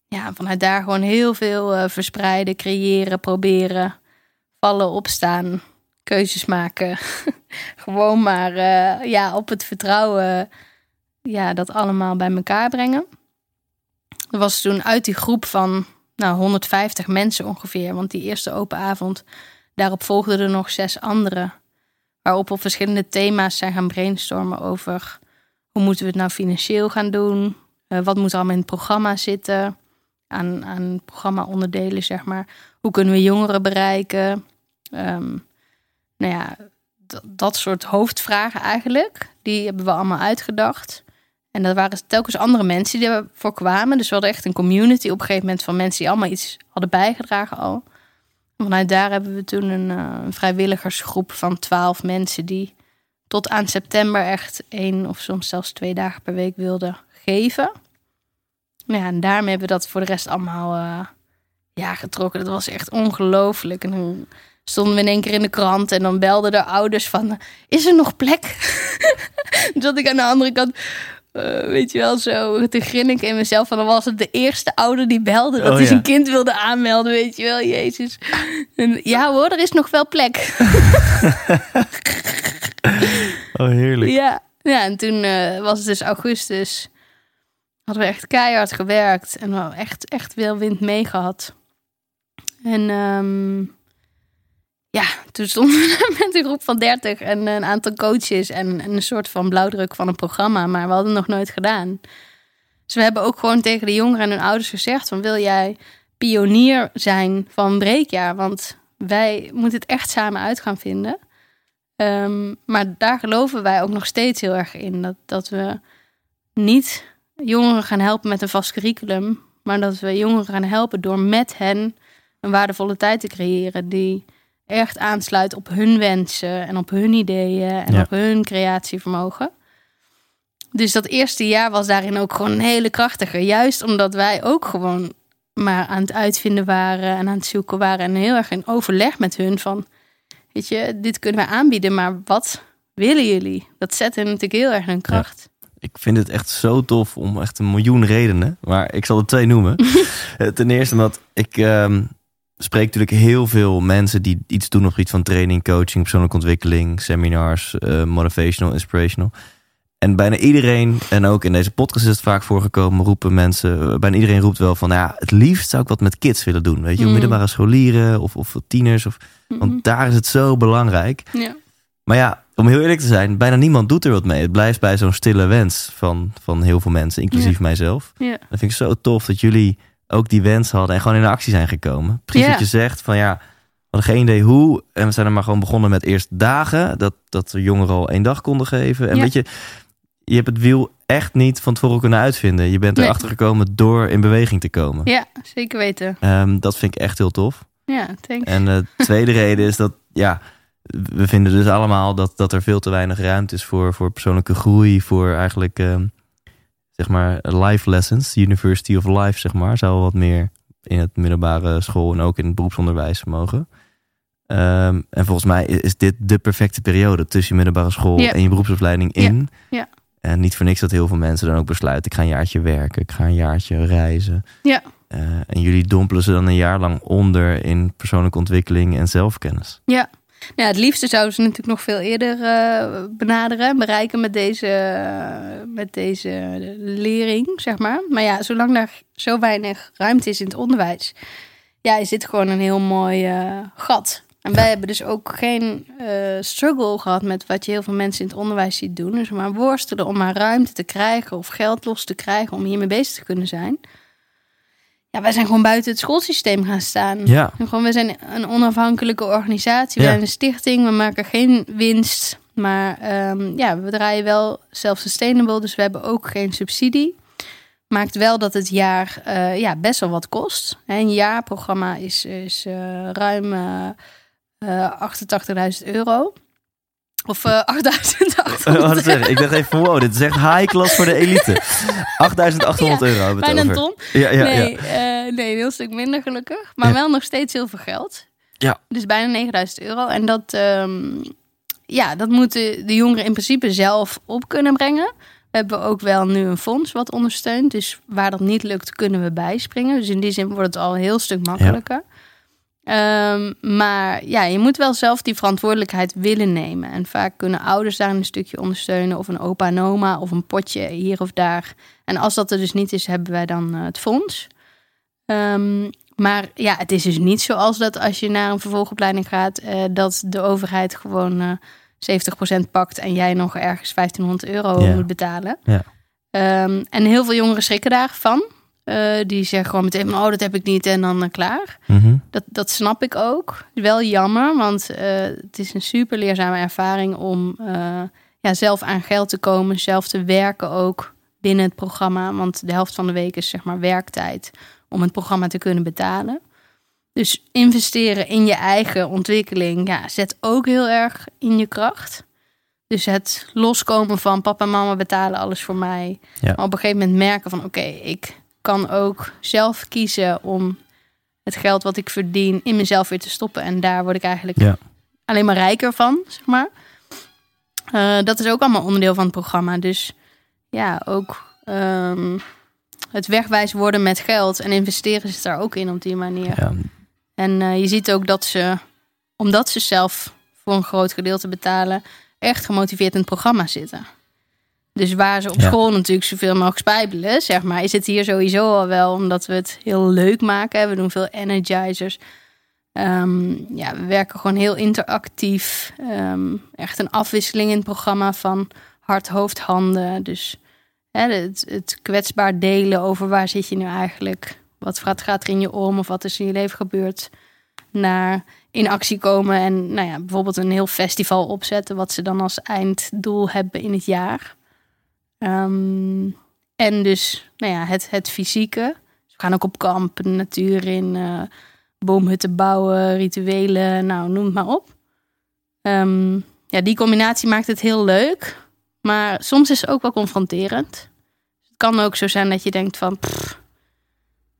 Ja, vanuit daar gewoon heel veel uh, verspreiden, creëren, proberen, vallen, opstaan, keuzes maken. [LAUGHS] gewoon maar ja, op het vertrouwen ja, dat allemaal bij elkaar brengen. Er was toen uit die groep van nou, 150 mensen ongeveer. Want die eerste open avond, daarop volgden er nog zes andere. Waarop we verschillende thema's zijn gaan brainstormen over hoe moeten we het nou financieel gaan doen? Uh, wat moet er allemaal in het programma zitten? Aan, aan programma-onderdelen, zeg maar. Hoe kunnen we jongeren bereiken? Um, nou ja, dat soort hoofdvragen eigenlijk. Die hebben we allemaal uitgedacht. En dat waren telkens andere mensen die ervoor kwamen. Dus we hadden echt een community op een gegeven moment van mensen die allemaal iets hadden bijgedragen al. Vanuit daar hebben we toen een, uh, een vrijwilligersgroep van twaalf mensen die tot aan september echt één of soms zelfs twee dagen per week wilden geven. Nou ja, en daarmee hebben we dat voor de rest allemaal uh, ja, getrokken. Dat was echt ongelooflijk. En dan stonden we in één keer in de krant en dan belden de ouders van... Is er nog plek? [LAUGHS] dat ik aan de andere kant... Uh, weet je wel, zo te grinniken in mezelf. Van dan was het de eerste ouder die belde dat Oh, hij ja. zijn kind wilde aanmelden, weet je wel, Jezus. En, ja hoor, er is nog wel plek. [LAUGHS] Oh, heerlijk. Ja, ja en toen eh, was het dus augustus. Hadden we echt keihard gewerkt en wel echt, echt veel wind mee gehad. En ehm, ja, toen stonden we [LAUGHS] met een groep van 30 en een aantal coaches en, en een soort van blauwdruk van een programma, maar we hadden het nog nooit gedaan. Dus we hebben ook gewoon tegen de jongeren en hun ouders gezegd: van wil jij pionier zijn van breekjaar? Want wij moeten het echt samen uit gaan vinden. Um, maar daar geloven wij ook nog steeds heel erg in. Dat, dat we niet jongeren gaan helpen met een vast curriculum. Maar dat we jongeren gaan helpen door met hen een waardevolle tijd te creëren. Die echt aansluit op hun wensen en op hun ideeën en Ja. op hun creatievermogen. Dus dat eerste jaar was daarin ook gewoon een hele krachtige. Juist omdat wij ook gewoon maar aan het uitvinden waren en aan het zoeken waren. En heel erg in overleg met hun van, weet je, dit kunnen we aanbieden, maar wat willen jullie? Dat zet hen natuurlijk heel erg hun kracht. Ik vind het echt zo tof om echt een miljoen redenen. Maar ik zal er twee noemen. [LAUGHS] Eh, Ten eerste omdat ik ehm, spreek natuurlijk heel veel mensen die iets doen op het gebied van training, coaching, persoonlijke ontwikkeling, seminars, eh, motivational, inspirational. En bijna iedereen, en ook in deze podcast is het vaak voorgekomen, roepen mensen, eh, bijna iedereen roept wel van, nou ja, het liefst zou ik wat met kids willen doen. Weet je, Mm. middelbare scholieren of, of tieners. Of, want daar is het zo belangrijk. Ja. Maar ja, om heel eerlijk te zijn, bijna niemand doet er wat mee. Het blijft bij zo'n stille wens van, van heel veel mensen, inclusief mijzelf. Ja. Dat vind ik zo tof dat jullie ook die wens hadden en gewoon in actie zijn gekomen. Precies wat je zegt van ja, hadden geen idee hoe. En we zijn er maar gewoon begonnen met eerst dagen. Dat, dat de jongeren al één dag konden geven. En weet je, je hebt het wiel echt niet van tevoren kunnen uitvinden. Je bent Nee. erachter gekomen door in beweging te komen. Ja, zeker weten. Ehm, dat vind ik echt heel tof. Ja, thanks. En de [LAUGHS] tweede reden is dat, ja, we vinden dus allemaal dat, dat er veel te weinig ruimte is voor, voor persoonlijke groei, voor eigenlijk, ehm, zeg maar, life lessons. University of Life, zeg maar, zou wat meer in het middelbare school en ook in het beroepsonderwijs mogen. Ehm, en volgens mij is dit de perfecte periode tussen je middelbare school en je beroepsopleiding in. Ja. En niet voor niks dat heel veel mensen dan ook besluiten, ik ga een jaartje werken, ik ga een jaartje reizen. Ja. Eh, en jullie dompelen ze dan een jaar lang onder in persoonlijke ontwikkeling en zelfkennis. Ja. Ja, het liefste zouden ze natuurlijk nog veel eerder eh, benaderen en bereiken met deze, met deze lering, zeg maar. Maar ja, zolang daar zo weinig ruimte is in het onderwijs, ja, is dit gewoon een heel mooi eh, gat. En wij hebben dus ook geen eh, struggle gehad met wat je heel veel mensen in het onderwijs ziet doen. Dus maar worstelen om maar ruimte te krijgen of geld los te krijgen om hiermee bezig te kunnen zijn. Ja, wij zijn gewoon buiten het schoolsysteem gaan staan. Ja, En Gewoon, we zijn een onafhankelijke organisatie. We Ja. zijn een stichting. We maken geen winst. Maar ehm, ja, we draaien wel self-sustainable. Dus we hebben ook geen subsidie. Maakt wel dat het jaar eh, ja, best wel wat kost. Een jaarprogramma is, is eh, ruim eh eh 88.000 euro. Of eh 8.800 Oh, wat zeggen. Ik dacht even, wow, dit is echt high class voor de elite. [LAUGHS] 8800 Ja, euro hebben we Bijna een ton. Ja, ja, nee, ja. eh, nee, een heel stuk minder gelukkig. Maar Ja. wel nog steeds heel veel geld. Ja. Dus bijna 9000 euro. En dat, ehm, ja, dat moeten de jongeren in principe zelf op kunnen brengen. We hebben ook wel nu een fonds wat ondersteunt. Dus waar dat niet lukt, kunnen we bijspringen. Dus in die zin wordt het al een heel stuk makkelijker. Ehm, maar ja, je moet wel zelf die verantwoordelijkheid willen nemen. En vaak kunnen ouders daar een stukje ondersteunen. Of een opa en oma of een potje hier of daar. En als dat er dus niet is, hebben wij dan eh, het fonds. Ehm, maar ja, het is dus niet zoals dat als je naar een vervolgopleiding gaat, eh, dat de overheid gewoon eh 70% pakt en jij nog ergens 1500 euro moet betalen. Ja. Ehm, en heel veel jongeren schrikken daarvan. Eh, die zeggen gewoon meteen, oh, dat heb ik niet en dan eh, klaar. Mhm. Dat, dat snap ik ook. Wel jammer, want eh, het is een super leerzame ervaring om ja, zelf aan geld te komen, zelf te werken ook binnen het programma. Want de helft van de week is zeg maar werktijd om het programma te kunnen betalen. Dus investeren in je eigen ontwikkeling ja, zet ook heel erg in je kracht. Dus het loskomen van papa en mama betalen alles voor mij. Ja. Maar op een gegeven moment merken van oké, ik kan ook zelf kiezen om het geld wat ik verdien in mezelf weer te stoppen. En daar word ik eigenlijk Ja. alleen maar rijker van, zeg maar. Eh, dat is ook allemaal onderdeel van het programma. Dus ja, ook ehm, het wegwijs worden met geld en investeren zit daar ook in op die manier. Ja. En eh, je ziet ook dat ze, omdat ze zelf voor een groot gedeelte betalen, echt gemotiveerd in het programma zitten. Dus waar ze op Ja. school natuurlijk zoveel mogelijk spijbelen, zeg maar, is het hier sowieso al wel omdat we het heel leuk maken. We doen veel energizers. Ehm, ja, we werken gewoon heel interactief. Ehm, echt een afwisseling in het programma van hart, hoofd, handen. Dus hè, het, het kwetsbaar delen over waar zit je nu eigenlijk. Wat gaat, gaat er in je om of wat is in je leven gebeurd. Naar in actie komen en nou ja, bijvoorbeeld een heel festival opzetten. Wat ze dan als einddoel hebben in het jaar. Ehm, en dus nou ja, het, het fysieke. Dus we gaan ook op kamp, de natuur in, eh, boomhutten bouwen, rituelen, nou noem het maar op. Ehm, ja, die combinatie maakt het heel leuk. Maar soms is het ook wel confronterend. Het kan ook zo zijn dat je denkt van... pff,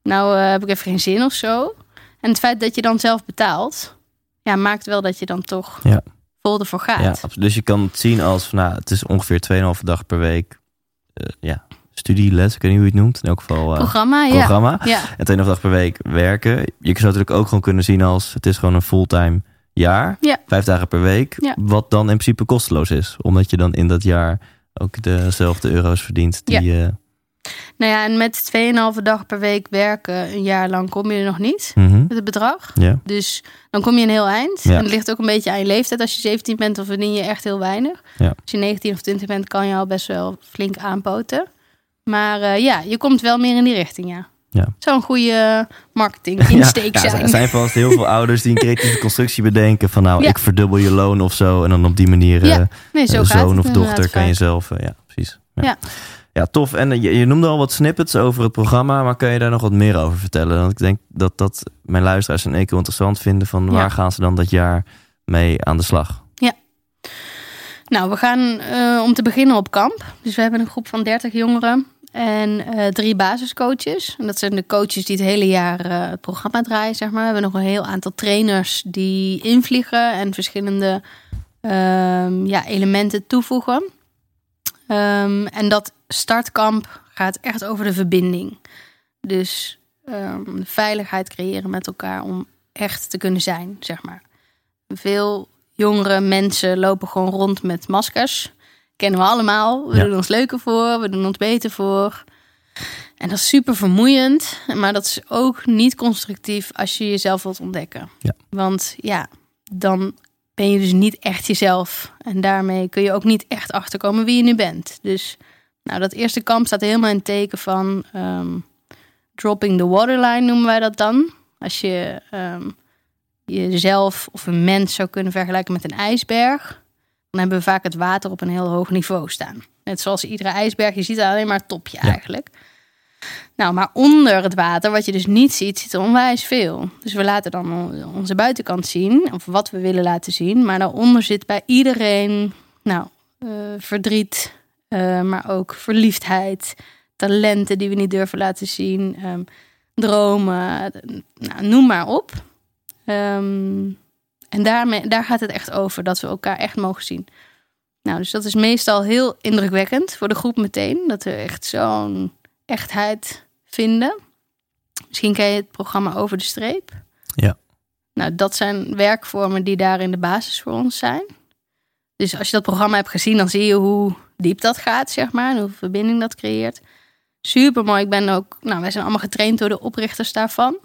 nou eh, heb ik even geen zin of zo. En het feit dat je dan zelf betaalt... Ja, maakt wel dat je dan toch Ja. vol ervoor gaat. Ja, dus je kan het zien als, van, nou, het is ongeveer 2,5 dag per week. Eh, ja, studieles, ik weet niet hoe je het noemt. In elk geval eh, Programma, ja. programma. Ja, En 2,5 dag per week werken. Je zou het natuurlijk ook gewoon kunnen zien als, het is gewoon een fulltime jaar. Ja. Vijf dagen per week. Ja. Wat dan in principe kosteloos is. Omdat je dan in dat jaar ook dezelfde euro's verdient. Die, eh, nou ja, en met 2,5 dag per week werken een jaar lang kom je er nog niet mhm. met het bedrag. Dus dan kom je een heel eind. Ja. En het ligt ook een beetje aan je leeftijd. Als je 17 bent, dan verdien je echt heel weinig. Ja. Als je 19 of 20 bent, kan je al best wel flink aanpoten. Maar eh, ja, je komt wel meer in die richting, ja. Ja. Zou een goede marketing [LAUGHS] insteek ja, ja, zijn. Er zijn vast heel veel ouders die een creatieve [LAUGHS] constructie bedenken van nou, Ja. ik verdubbel je loon of zo. En dan op die manier Ja, eh, nee, zo gaat zoon of dochter kan je zelf. eh, ja, precies. Ja. Ja. Ja, tof. En eh, je, je noemde al wat snippets over het programma, maar kan je daar nog wat meer over vertellen? Want ik denk dat dat mijn luisteraars en ik heel interessant vinden van waar Ja. gaan ze dan dat jaar mee aan de slag? Nou, we gaan eh, om te beginnen op kamp. Dus we hebben een groep van 30 jongeren en eh, drie basiscoaches. En dat zijn de coaches die het hele jaar het programma draaien, zeg maar. We hebben nog een heel aantal trainers die invliegen en verschillende ehm, ja, elementen toevoegen. Ehm, en dat startkamp gaat echt over de verbinding. Dus ehm, veiligheid creëren met elkaar om echt te kunnen zijn, zeg maar. Veel jongere mensen lopen gewoon rond met maskers. Kennen we allemaal. We Ja. doen ons leuker voor, we doen ons beter voor. En dat is super vermoeiend, maar dat is ook niet constructief als je jezelf wilt ontdekken. Ja. Want ja, dan ben je dus niet echt jezelf. En daarmee kun je ook niet echt achterkomen wie je nu bent. Dus nou, dat eerste kamp staat helemaal in het teken van ehm, dropping the waterline noemen wij dat dan. Als je ehm, jezelf of een mens zou kunnen vergelijken met een ijsberg, dan hebben we vaak het water op een heel hoog niveau staan. Net zoals iedere ijsberg, je ziet alleen maar het topje Ja. eigenlijk. Nou, maar onder het water, wat je dus niet ziet, zit er onwijs veel. Dus we laten dan on- onze buitenkant zien, of wat we willen laten zien. Maar daaronder zit bij iedereen, nou, eh, verdriet, eh, maar ook verliefdheid, talenten die we niet durven laten zien, ehm, dromen, nou, noem maar op. Ehm, en daarmee, daar gaat het echt over, dat we elkaar echt mogen zien. Nou, dus dat is meestal heel indrukwekkend voor de groep meteen, dat we echt zo'n echtheid vinden. Misschien ken je het programma Over de Streep. Ja. Nou, dat zijn werkvormen die daar in de basis voor ons zijn. Dus als je dat programma hebt gezien, dan zie je hoe diep dat gaat, zeg maar. En hoeveel verbinding dat creëert. Super mooi. Ik ben ook, nou, wij zijn allemaal getraind door de oprichters daarvan.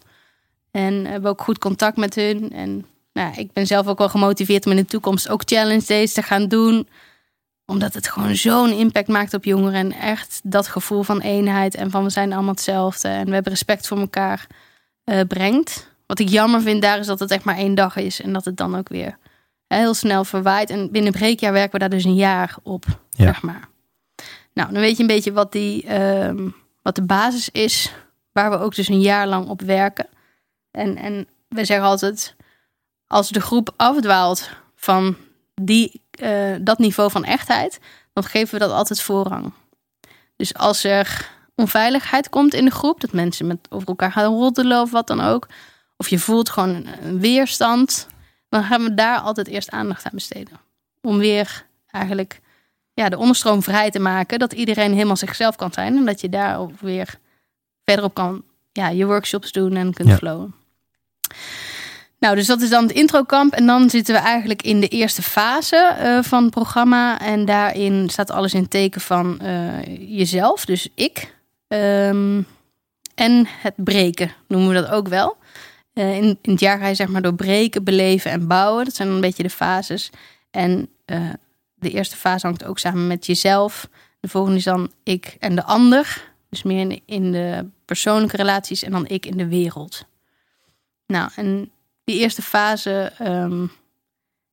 En hebben ook goed contact met hun. En nou, ik ben zelf ook wel gemotiveerd om in de toekomst ook challenge days te gaan doen. Omdat het gewoon zo'n impact maakt op jongeren. En echt dat gevoel van eenheid en van we zijn allemaal hetzelfde. En we hebben respect voor elkaar eh, brengt. Wat ik jammer vind daar is dat het echt maar één dag is. En dat het dan ook weer heel snel verwaait. En binnen breekjaar werken we daar dus een jaar op, Ja. zeg maar. Nou, dan weet je een beetje wat, die, ehm, wat de basis is. Waar we ook dus een jaar lang op werken. En, en we zeggen altijd, als de groep afdwaalt van die, eh, dat niveau van echtheid, dan geven we dat altijd voorrang. Dus als er onveiligheid komt in de groep, dat mensen met over elkaar gaan roddelen of wat dan ook, of je voelt gewoon een, weerstand, dan gaan we daar altijd eerst aandacht aan besteden. Om weer eigenlijk ja, de onderstroom vrij te maken, dat iedereen helemaal zichzelf kan zijn en dat je daar ook weer verderop kan ja, je workshops doen en kunt Ja. flowen. Nou, dus dat is dan het introkamp. En dan zitten we eigenlijk in de eerste fase eh, van het programma. En daarin staat alles in teken van eh, jezelf, dus ik. Ehm, en het breken noemen we dat ook wel. Eh, in, in het jaar ga je zeg maar door breken, beleven en bouwen. Dat zijn een beetje de fases. En de eerste fase hangt ook samen met jezelf. De volgende is dan ik en de ander. Dus meer in de persoonlijke relaties en dan ik in de wereld. Nou, en die eerste fase ehm,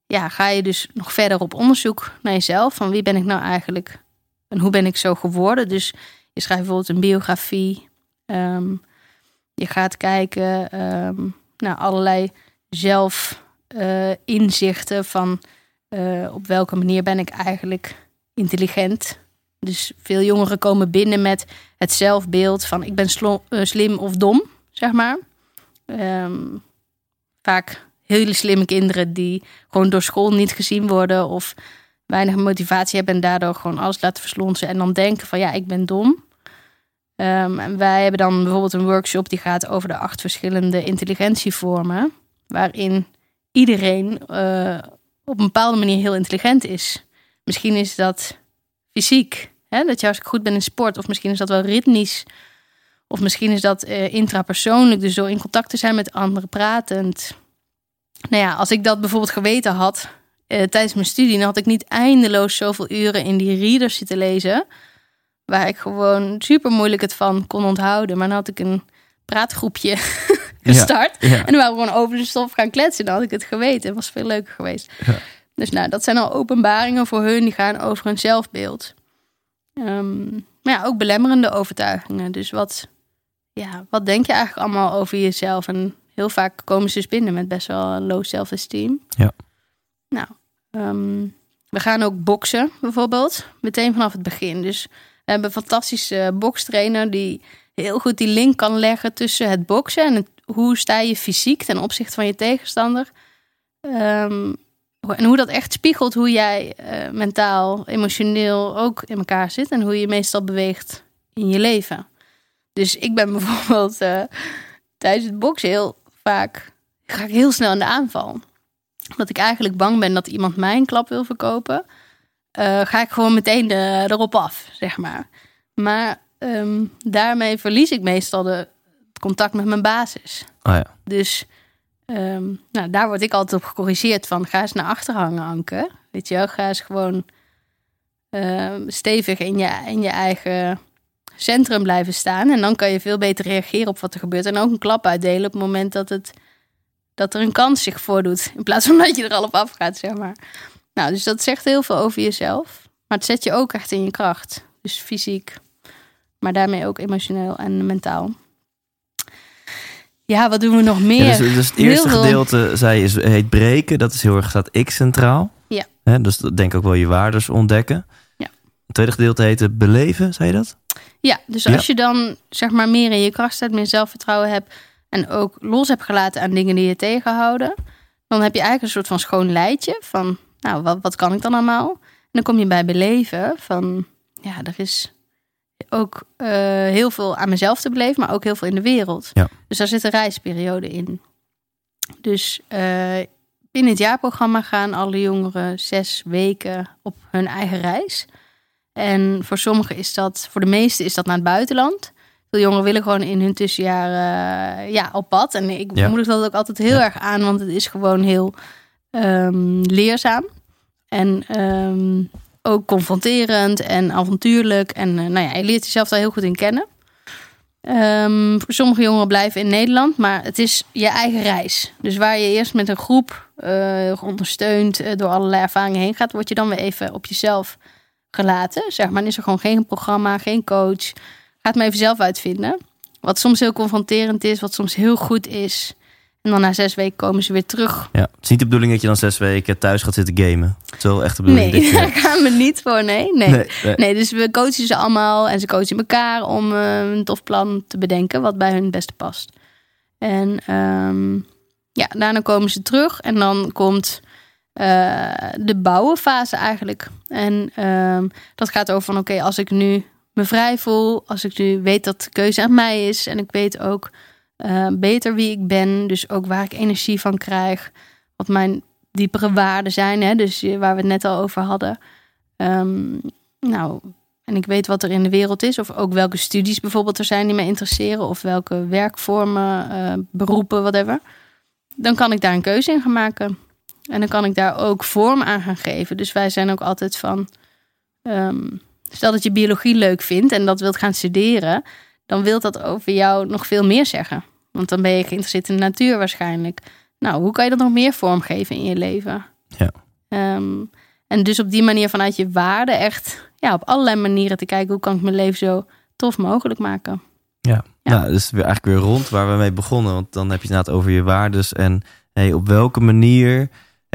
ja, ga je dus nog verder op onderzoek naar jezelf. Van wie ben ik nou eigenlijk en hoe ben ik zo geworden? Dus je schrijft bijvoorbeeld een biografie. Ehm, je gaat kijken ehm, naar allerlei zelfinzichten van eh, op welke manier ben ik eigenlijk intelligent. Dus veel jongeren komen binnen met het zelfbeeld van ik ben eh, slim of dom, zeg maar. Vaak hele slimme kinderen die gewoon door school niet gezien worden of weinig motivatie hebben en daardoor gewoon alles laten verslonsen en dan denken van ja, ik ben dom. Ehm, en wij hebben dan bijvoorbeeld een workshop die gaat over de acht verschillende intelligentievormen, waarin iedereen eh, op een bepaalde manier heel intelligent is. Misschien is dat fysiek, hè, dat je hartstikke goed bent in sport, of misschien is dat wel ritmisch, of misschien is dat eh, intrapersoonlijk, dus door in contact te zijn met anderen, pratend. Nou ja, als ik dat bijvoorbeeld geweten had eh, tijdens mijn studie, dan had ik niet eindeloos zoveel uren in die readers zitten lezen, waar ik gewoon super moeilijk het van kon onthouden. Maar dan had ik een praatgroepje [LAUGHS] gestart. Ja. En dan waren we gewoon over de stof gaan kletsen. Dan had ik het geweten. Het was veel leuker geweest. Ja. Dus nou, dat zijn al openbaringen voor hun. Die gaan over hun zelfbeeld. Ehm, maar ja, ook belemmerende overtuigingen. Dus wat, ja, wat denk je eigenlijk allemaal over jezelf? En heel vaak komen ze dus binnen met best wel een low self-esteem. Ja. Nou, ehm, we gaan ook boksen bijvoorbeeld. Meteen vanaf het begin. Dus we hebben een fantastische bokstrainer die heel goed die link kan leggen tussen het boksen en het, hoe sta je fysiek ten opzichte van je tegenstander. Ehm, en hoe dat echt spiegelt hoe jij eh, mentaal, emotioneel ook in elkaar zit en hoe je meestal beweegt in je leven. Dus ik ben [LAUGHS] bijvoorbeeld eh, tijdens het boksen heel vaak ga ik heel snel in de aanval. Omdat ik eigenlijk bang ben dat iemand mij een klap wil verkopen. eh, ga ik gewoon meteen de, erop af, zeg maar. Maar ehm, daarmee verlies ik meestal de, het contact met mijn basis. Oh ja. Dus ehm, nou, daar word ik altijd op gecorrigeerd van ga eens naar achter hangen, Anke. Weet je wel, ga eens gewoon ehm, stevig in je, in je eigen centrum blijven staan. En dan kan je veel beter reageren op wat er gebeurt. En ook een klap uitdelen op het moment dat, het, dat er een kans zich voordoet. In plaats van [LAUGHS] dat je er al op afgaat, zeg maar. Nou, dus dat zegt heel veel over jezelf. Maar het zet je ook echt in je kracht. Dus fysiek, maar daarmee ook emotioneel en mentaal. Ja, wat doen we nog meer? Ja, dus, dus het Heel eerste veel. gedeelte zei is, heet breken. Dat is heel erg staat ik centraal. Ja. Hè, dus dat denk ook wel je waardes ontdekken. Het tweede gedeelte heette beleven, zei je dat? Ja, dus Ja. als je dan zeg maar meer in je kracht staat, meer zelfvertrouwen hebt en ook los hebt gelaten aan dingen die je tegenhouden, dan heb je eigenlijk een soort van schoon lijntje van, nou, wat, wat kan ik dan allemaal? En dan kom je bij beleven van, ja, er is ook eh, heel veel aan mezelf te beleven, maar ook heel veel in de wereld. Ja. Dus daar zit een reisperiode in. Dus eh, in het jaarprogramma gaan alle jongeren zes weken op hun eigen reis. En voor sommigen is dat, voor de meesten is dat naar het buitenland. Veel jongeren willen gewoon in hun tussenjaar eh, ja, op pad. En ik Ja. moedig dat ook altijd heel Ja. erg aan, want het is gewoon heel ehm, leerzaam. En ehm, ook confronterend en avontuurlijk. En eh, nou ja, je leert jezelf daar heel goed in kennen. Voor sommige jongeren blijven in Nederland, maar het is je eigen reis. Dus waar je eerst met een groep eh, ondersteund door allerlei ervaringen heen gaat, word je dan weer even op jezelf gelaten. Zeg maar, Dan is er gewoon geen programma, geen coach. Ga het maar even zelf uitvinden. Wat soms heel confronterend is, wat soms heel goed is. En dan na zes weken komen ze weer terug. Ja. Het is niet de bedoeling dat je dan zes weken thuis gaat zitten gamen. Het is wel echt de bedoeling Nee, [LAUGHS] daar gaan we niet voor. Nee, nee. Nee, nee. Nee, dus we coachen ze allemaal en ze coachen elkaar om eh, een tof plan te bedenken wat bij hun het beste past. En ehm, ja, daarna komen ze terug en dan komt eh, de bouwenfase eigenlijk. En ehm, dat gaat over van oké, als ik nu me vrij voel, als ik nu weet dat de keuze aan mij is en ik weet ook eh, beter wie ik ben, dus ook waar ik energie van krijg, wat mijn diepere waarden zijn, hè, dus eh, waar we het net al over hadden. Ehm, nou, en ik weet wat er in de wereld is, of ook welke studies bijvoorbeeld er zijn die mij interesseren, of welke werkvormen, beroepen, whatever. Dan kan ik daar een keuze in gaan maken. En dan kan ik daar ook vorm aan gaan geven. Dus wij zijn ook altijd van. ehm, stel dat je biologie leuk vindt en dat wilt gaan studeren, dan wil dat over jou nog veel meer zeggen. Want dan ben je geïnteresseerd in de natuur waarschijnlijk. Nou, hoe kan je dat nog meer vormgeven in je leven? Ja. Ehm, en dus op die manier vanuit je waarde echt ja, op allerlei manieren te kijken hoe kan ik mijn leven zo tof mogelijk maken. Ja, Ja. Nou, dus weer eigenlijk weer rond waar we mee begonnen. Want dan heb je het inderdaad over je waardes. En hey, op welke manier...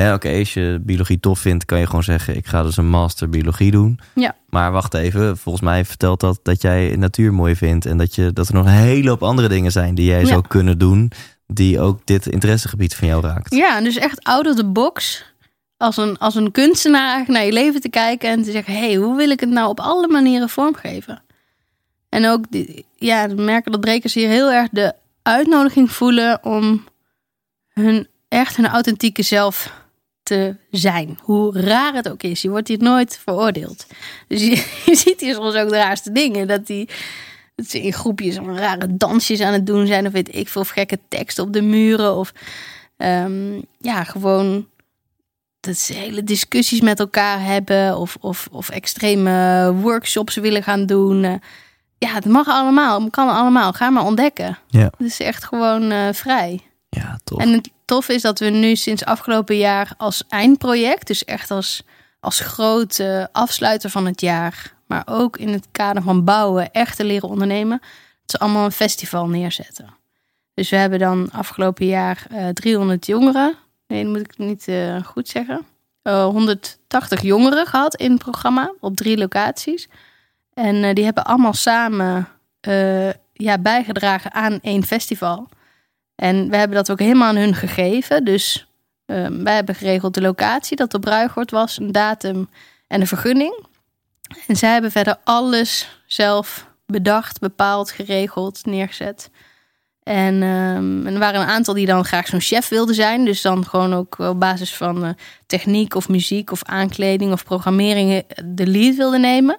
Oké, als je biologie tof vindt, kan je gewoon zeggen... ik ga dus een master biologie doen. Ja. Maar wacht even, volgens mij vertelt dat dat jij natuur mooi vindt... en dat, je, dat er nog een hele hoop andere dingen zijn die jij Ja. zou kunnen doen... die ook dit interessegebied van jou raakt. Ja, dus echt out of the box. Als een, als een kunstenaar naar je leven te kijken en te zeggen: hé, hey, hoe wil ik het nou op alle manieren vormgeven? En ook, ja, we merken dat brekers hier heel erg de uitnodiging voelen om hun echt hun authentieke zelf te zijn. Hoe raar het ook is. Je wordt hier nooit veroordeeld. Dus je, [LAUGHS] je ziet hier soms ook de raarste dingen. Dat, die, dat ze in groepjes rare dansjes aan het doen zijn. Of weet ik veel. Of gekke teksten op de muren. Of ehm, ja, gewoon dat ze hele discussies met elkaar hebben. Of, of, of extreme workshops willen gaan doen. Eh, ja, het mag allemaal. Het kan allemaal. Ga maar ontdekken. Ja. Het is echt gewoon eh, vrij. Ja, tof. En het tof is dat we nu sinds afgelopen jaar als eindproject, dus echt als, als grote afsluiter van het jaar, maar ook in het kader van bouwen, echt te leren ondernemen, ze allemaal een festival neerzetten. Dus we hebben dan afgelopen jaar eh 300 jongeren, nee, dat moet ik niet eh, goed zeggen, eh, 180 jongeren gehad in het programma op drie locaties. En die hebben allemaal samen ja, bijgedragen aan één festival. En we hebben dat ook helemaal aan hun gegeven. Dus eh, wij hebben geregeld de locatie, dat op Bruigort was, een datum en een vergunning. En zij hebben verder alles zelf bedacht, bepaald, geregeld, neergezet. En, ehm, en er waren een aantal die dan graag zo'n chef wilden zijn. Dus dan gewoon ook op basis van eh, techniek of muziek of aankleding of programmering eh, de lead wilden nemen.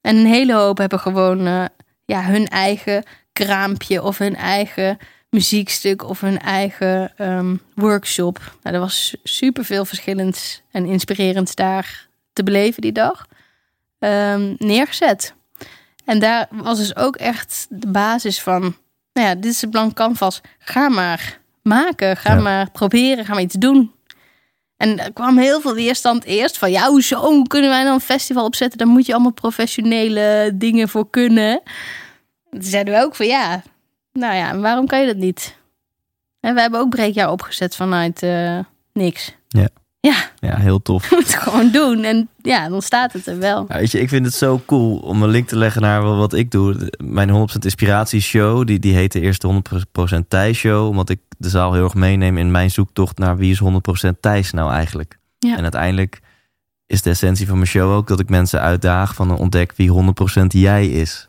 En een hele hoop hebben gewoon eh, ja, hun eigen kraampje of hun eigen muziekstuk of hun eigen ehm, workshop. Nou, er was super veel verschillends en inspirerends daar te beleven die dag. ehm, neergezet. En daar was dus ook echt de basis van, nou ja, dit is een blank canvas. Ga maar maken, ga Ja. maar proberen, ga maar iets doen. En er kwam heel veel weerstand eerst van, ja, hoezo, hoe kunnen wij dan een festival opzetten? Daar moet je allemaal professionele dingen voor kunnen. Toen zeiden we ook van, ja, nou ja, waarom kan je dat niet? En we hebben ook breekjaar opgezet vanuit eh, niks. Ja. Ja, Ja, heel tof. [LAUGHS] je moet het gewoon doen. En ja, dan staat het er wel. Ja, weet je, ik vind het zo cool om een link te leggen naar wat wat ik doe. Mijn 100% inspiratieshow, die, die heet de eerste 100% Thijs show. Omdat ik de zaal heel erg meeneem in mijn zoektocht naar wie is 100% Thijs nou eigenlijk. Ja. En uiteindelijk is de essentie van mijn show ook dat ik mensen uitdaag van ontdek wie 100% jij is.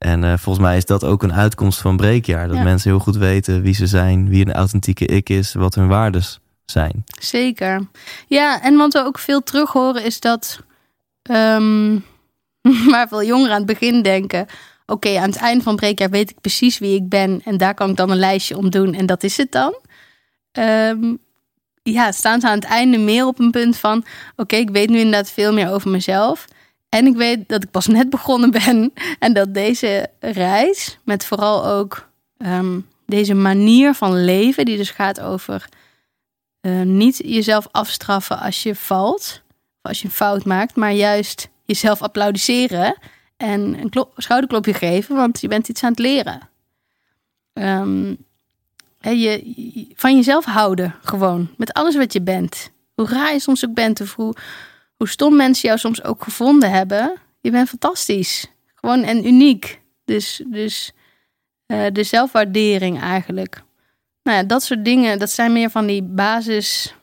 En eh, volgens mij is dat ook een uitkomst van Breekjaar. Dat Ja. mensen heel goed weten wie ze zijn, wie een authentieke ik is, wat hun waardes zijn. Zeker. Ja, en wat we ook veel terug horen is dat... [LAUGHS] waar veel jongeren aan het begin denken... Oké, aan het einde van breekjaar weet ik precies wie ik ben... en daar kan ik dan een lijstje om doen en dat is het dan. Ehm, ja, staan ze aan het einde meer op een punt van... Oké, ik weet nu inderdaad veel meer over mezelf... En ik weet dat ik pas net begonnen ben. [LAUGHS] En dat deze reis, met vooral ook ehm, deze manier van leven, die dus gaat over eh, niet jezelf afstraffen als je valt, of als je een fout maakt, maar juist jezelf applaudisseren en een klo- schouderklopje geven, want je bent iets aan het leren. Ehm, je- van jezelf houden, gewoon, met alles wat je bent. Hoe raar je soms ook bent, of hoe, hoe stom mensen jou soms ook gevonden hebben. Je bent fantastisch. Gewoon en uniek. Dus, dus eh, de zelfwaardering eigenlijk. Nou ja, dat soort dingen, dat zijn meer van die basis...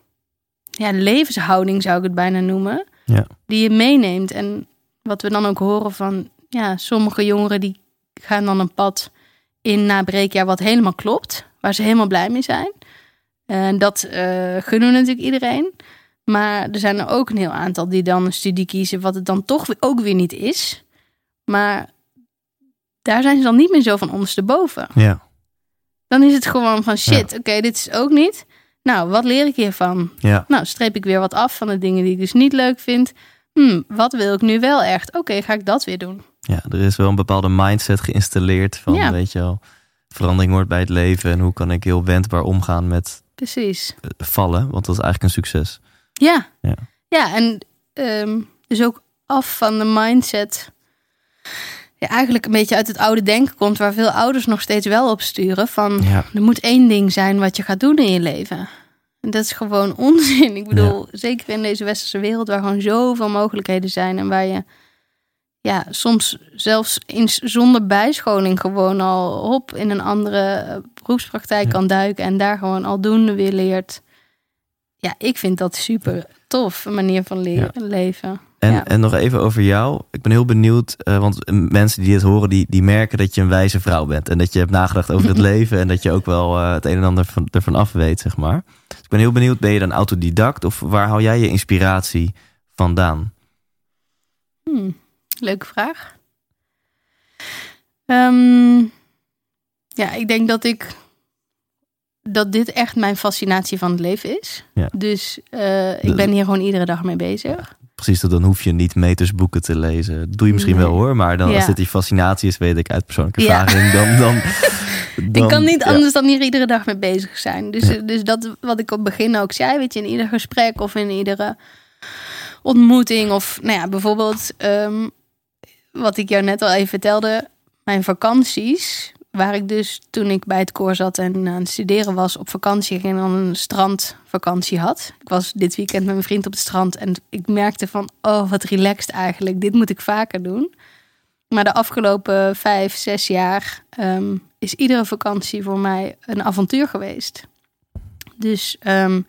Ja, levenshouding zou ik het bijna noemen. Ja. Die je meeneemt. En wat we dan ook horen van... Ja, sommige jongeren die gaan dan een pad in na breekjaar wat helemaal klopt. Waar ze helemaal blij mee zijn. En dat eh, gunnen we natuurlijk iedereen. Maar er zijn er ook een heel aantal die dan een studie kiezen... wat het dan toch ook weer niet is. Maar daar zijn ze dan niet meer zo van ondersteboven. Ja, Dan is het gewoon van shit, oké, dit is ook niet. Nou, wat leer ik hiervan? ja. Nou, streep ik weer wat af van de dingen die ik dus niet leuk vind. Hmm, wat wil ik nu wel echt? Oké, ga ik dat weer doen. Ja, er is wel een bepaalde mindset geïnstalleerd van, Ja. weet je wel, verandering hoort bij het leven en hoe kan ik heel wendbaar omgaan met Precies. eh, vallen, want dat is eigenlijk een succes. Ja. Ja. Ja, en ehm, dus ook af van de mindset. Ja, eigenlijk een beetje uit het oude denken komt, waar veel ouders nog steeds wel op sturen. Van Ja, er moet één ding zijn wat je gaat doen in je leven. En dat is gewoon [LAUGHS] onzin. Ik bedoel, zeker in deze westerse wereld waar gewoon zoveel mogelijkheden zijn en waar je ja, soms zelfs in, zonder bijscholing gewoon al op in een andere eh, beroepspraktijk kan duiken en daar gewoon aldoende weer leert. Ja, ik vind dat super tof, een manier van leren, leven. en, Ja. en nog even over jou. Ik ben heel benieuwd, eh, want mensen die dit horen, die, die merken dat je een wijze vrouw bent. En dat je hebt nagedacht over het [LAUGHS] leven en dat je ook wel eh, het een en ander van, ervan af weet, zeg maar. Dus ik ben heel benieuwd, ben je dan autodidact of waar haal jij je inspiratie vandaan? Hmm, leuke vraag. Ehm, ja, ik denk dat ik dat dit echt mijn fascinatie van het leven is. Ja. Dus eh, ik ben hier gewoon iedere dag mee bezig. precies dan hoef je niet metersboeken te lezen. Dat doe je misschien Nee. wel hoor, maar dan, als Ja. dit die fascinatie is, weet ik uit persoonlijke Ja. ervaring, dan, dan, [LAUGHS] dan... ik kan niet anders dan hier iedere dag mee bezig zijn. Dus, dus dat wat ik op het begin ook zei, weet je, in ieder gesprek of in iedere ontmoeting. Of nou ja, bijvoorbeeld ehm, wat ik jou net al even vertelde, mijn vakanties. Waar ik dus toen ik bij het koor zat en aan het studeren was op vakantie ging en een strandvakantie had. Ik was dit weekend met mijn vriend op het strand en ik merkte van, oh wat relaxed eigenlijk. Dit moet ik vaker doen. Maar de afgelopen vijf, zes jaar ehm, is iedere vakantie voor mij een avontuur geweest. Dus ehm,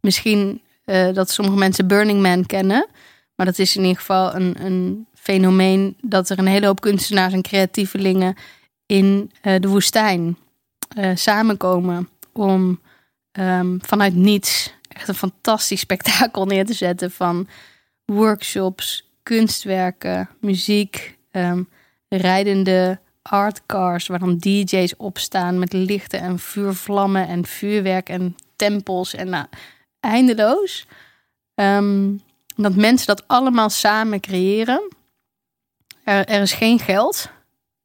misschien eh, dat sommige mensen Burning Man kennen. Maar dat is in ieder geval een, een fenomeen dat er een hele hoop kunstenaars en creatievelingen in eh, de woestijn eh, samenkomen om ehm, vanuit niets echt een fantastisch spektakel neer te zetten van workshops, kunstwerken, muziek, ehm, rijdende artcars waar dan DJ's opstaan met lichten en vuurvlammen en vuurwerk en tempels en nou, eindeloos. Ehm, dat mensen dat allemaal samen creëren. Er, er is geen geld.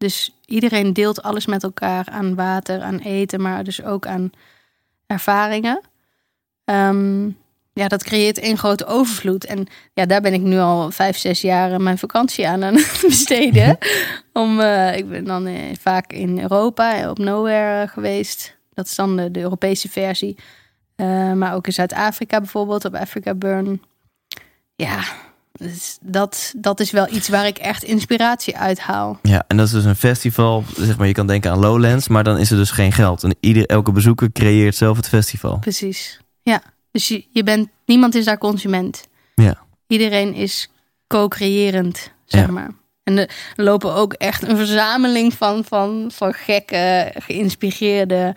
Dus iedereen deelt alles met elkaar aan water, aan eten, maar dus ook aan ervaringen. Ehm, ja, dat creëert één grote overvloed. En ja, daar ben ik nu al vijf, zes jaar mijn vakantie aan aan [LAUGHS] het besteden. Om, eh, ik ben dan eh, vaak in Europa, op Nowhere eh, geweest. Dat is dan de, de Europese versie. Eh, maar ook in Zuid-Afrika bijvoorbeeld, op Africa Burn. Ja, dus dat, dat is wel iets waar ik echt inspiratie uit haal. Ja, en dat is dus een festival, zeg maar, je kan denken aan Lowlands, maar dan is er dus geen geld. En ieder, elke bezoeker creëert zelf het festival. Precies. Ja, dus je, je bent, niemand is daar consument. Ja. Iedereen is co-creërend, zeg Ja. maar. En er lopen ook echt een verzameling van, van, van gekke, geïnspireerde,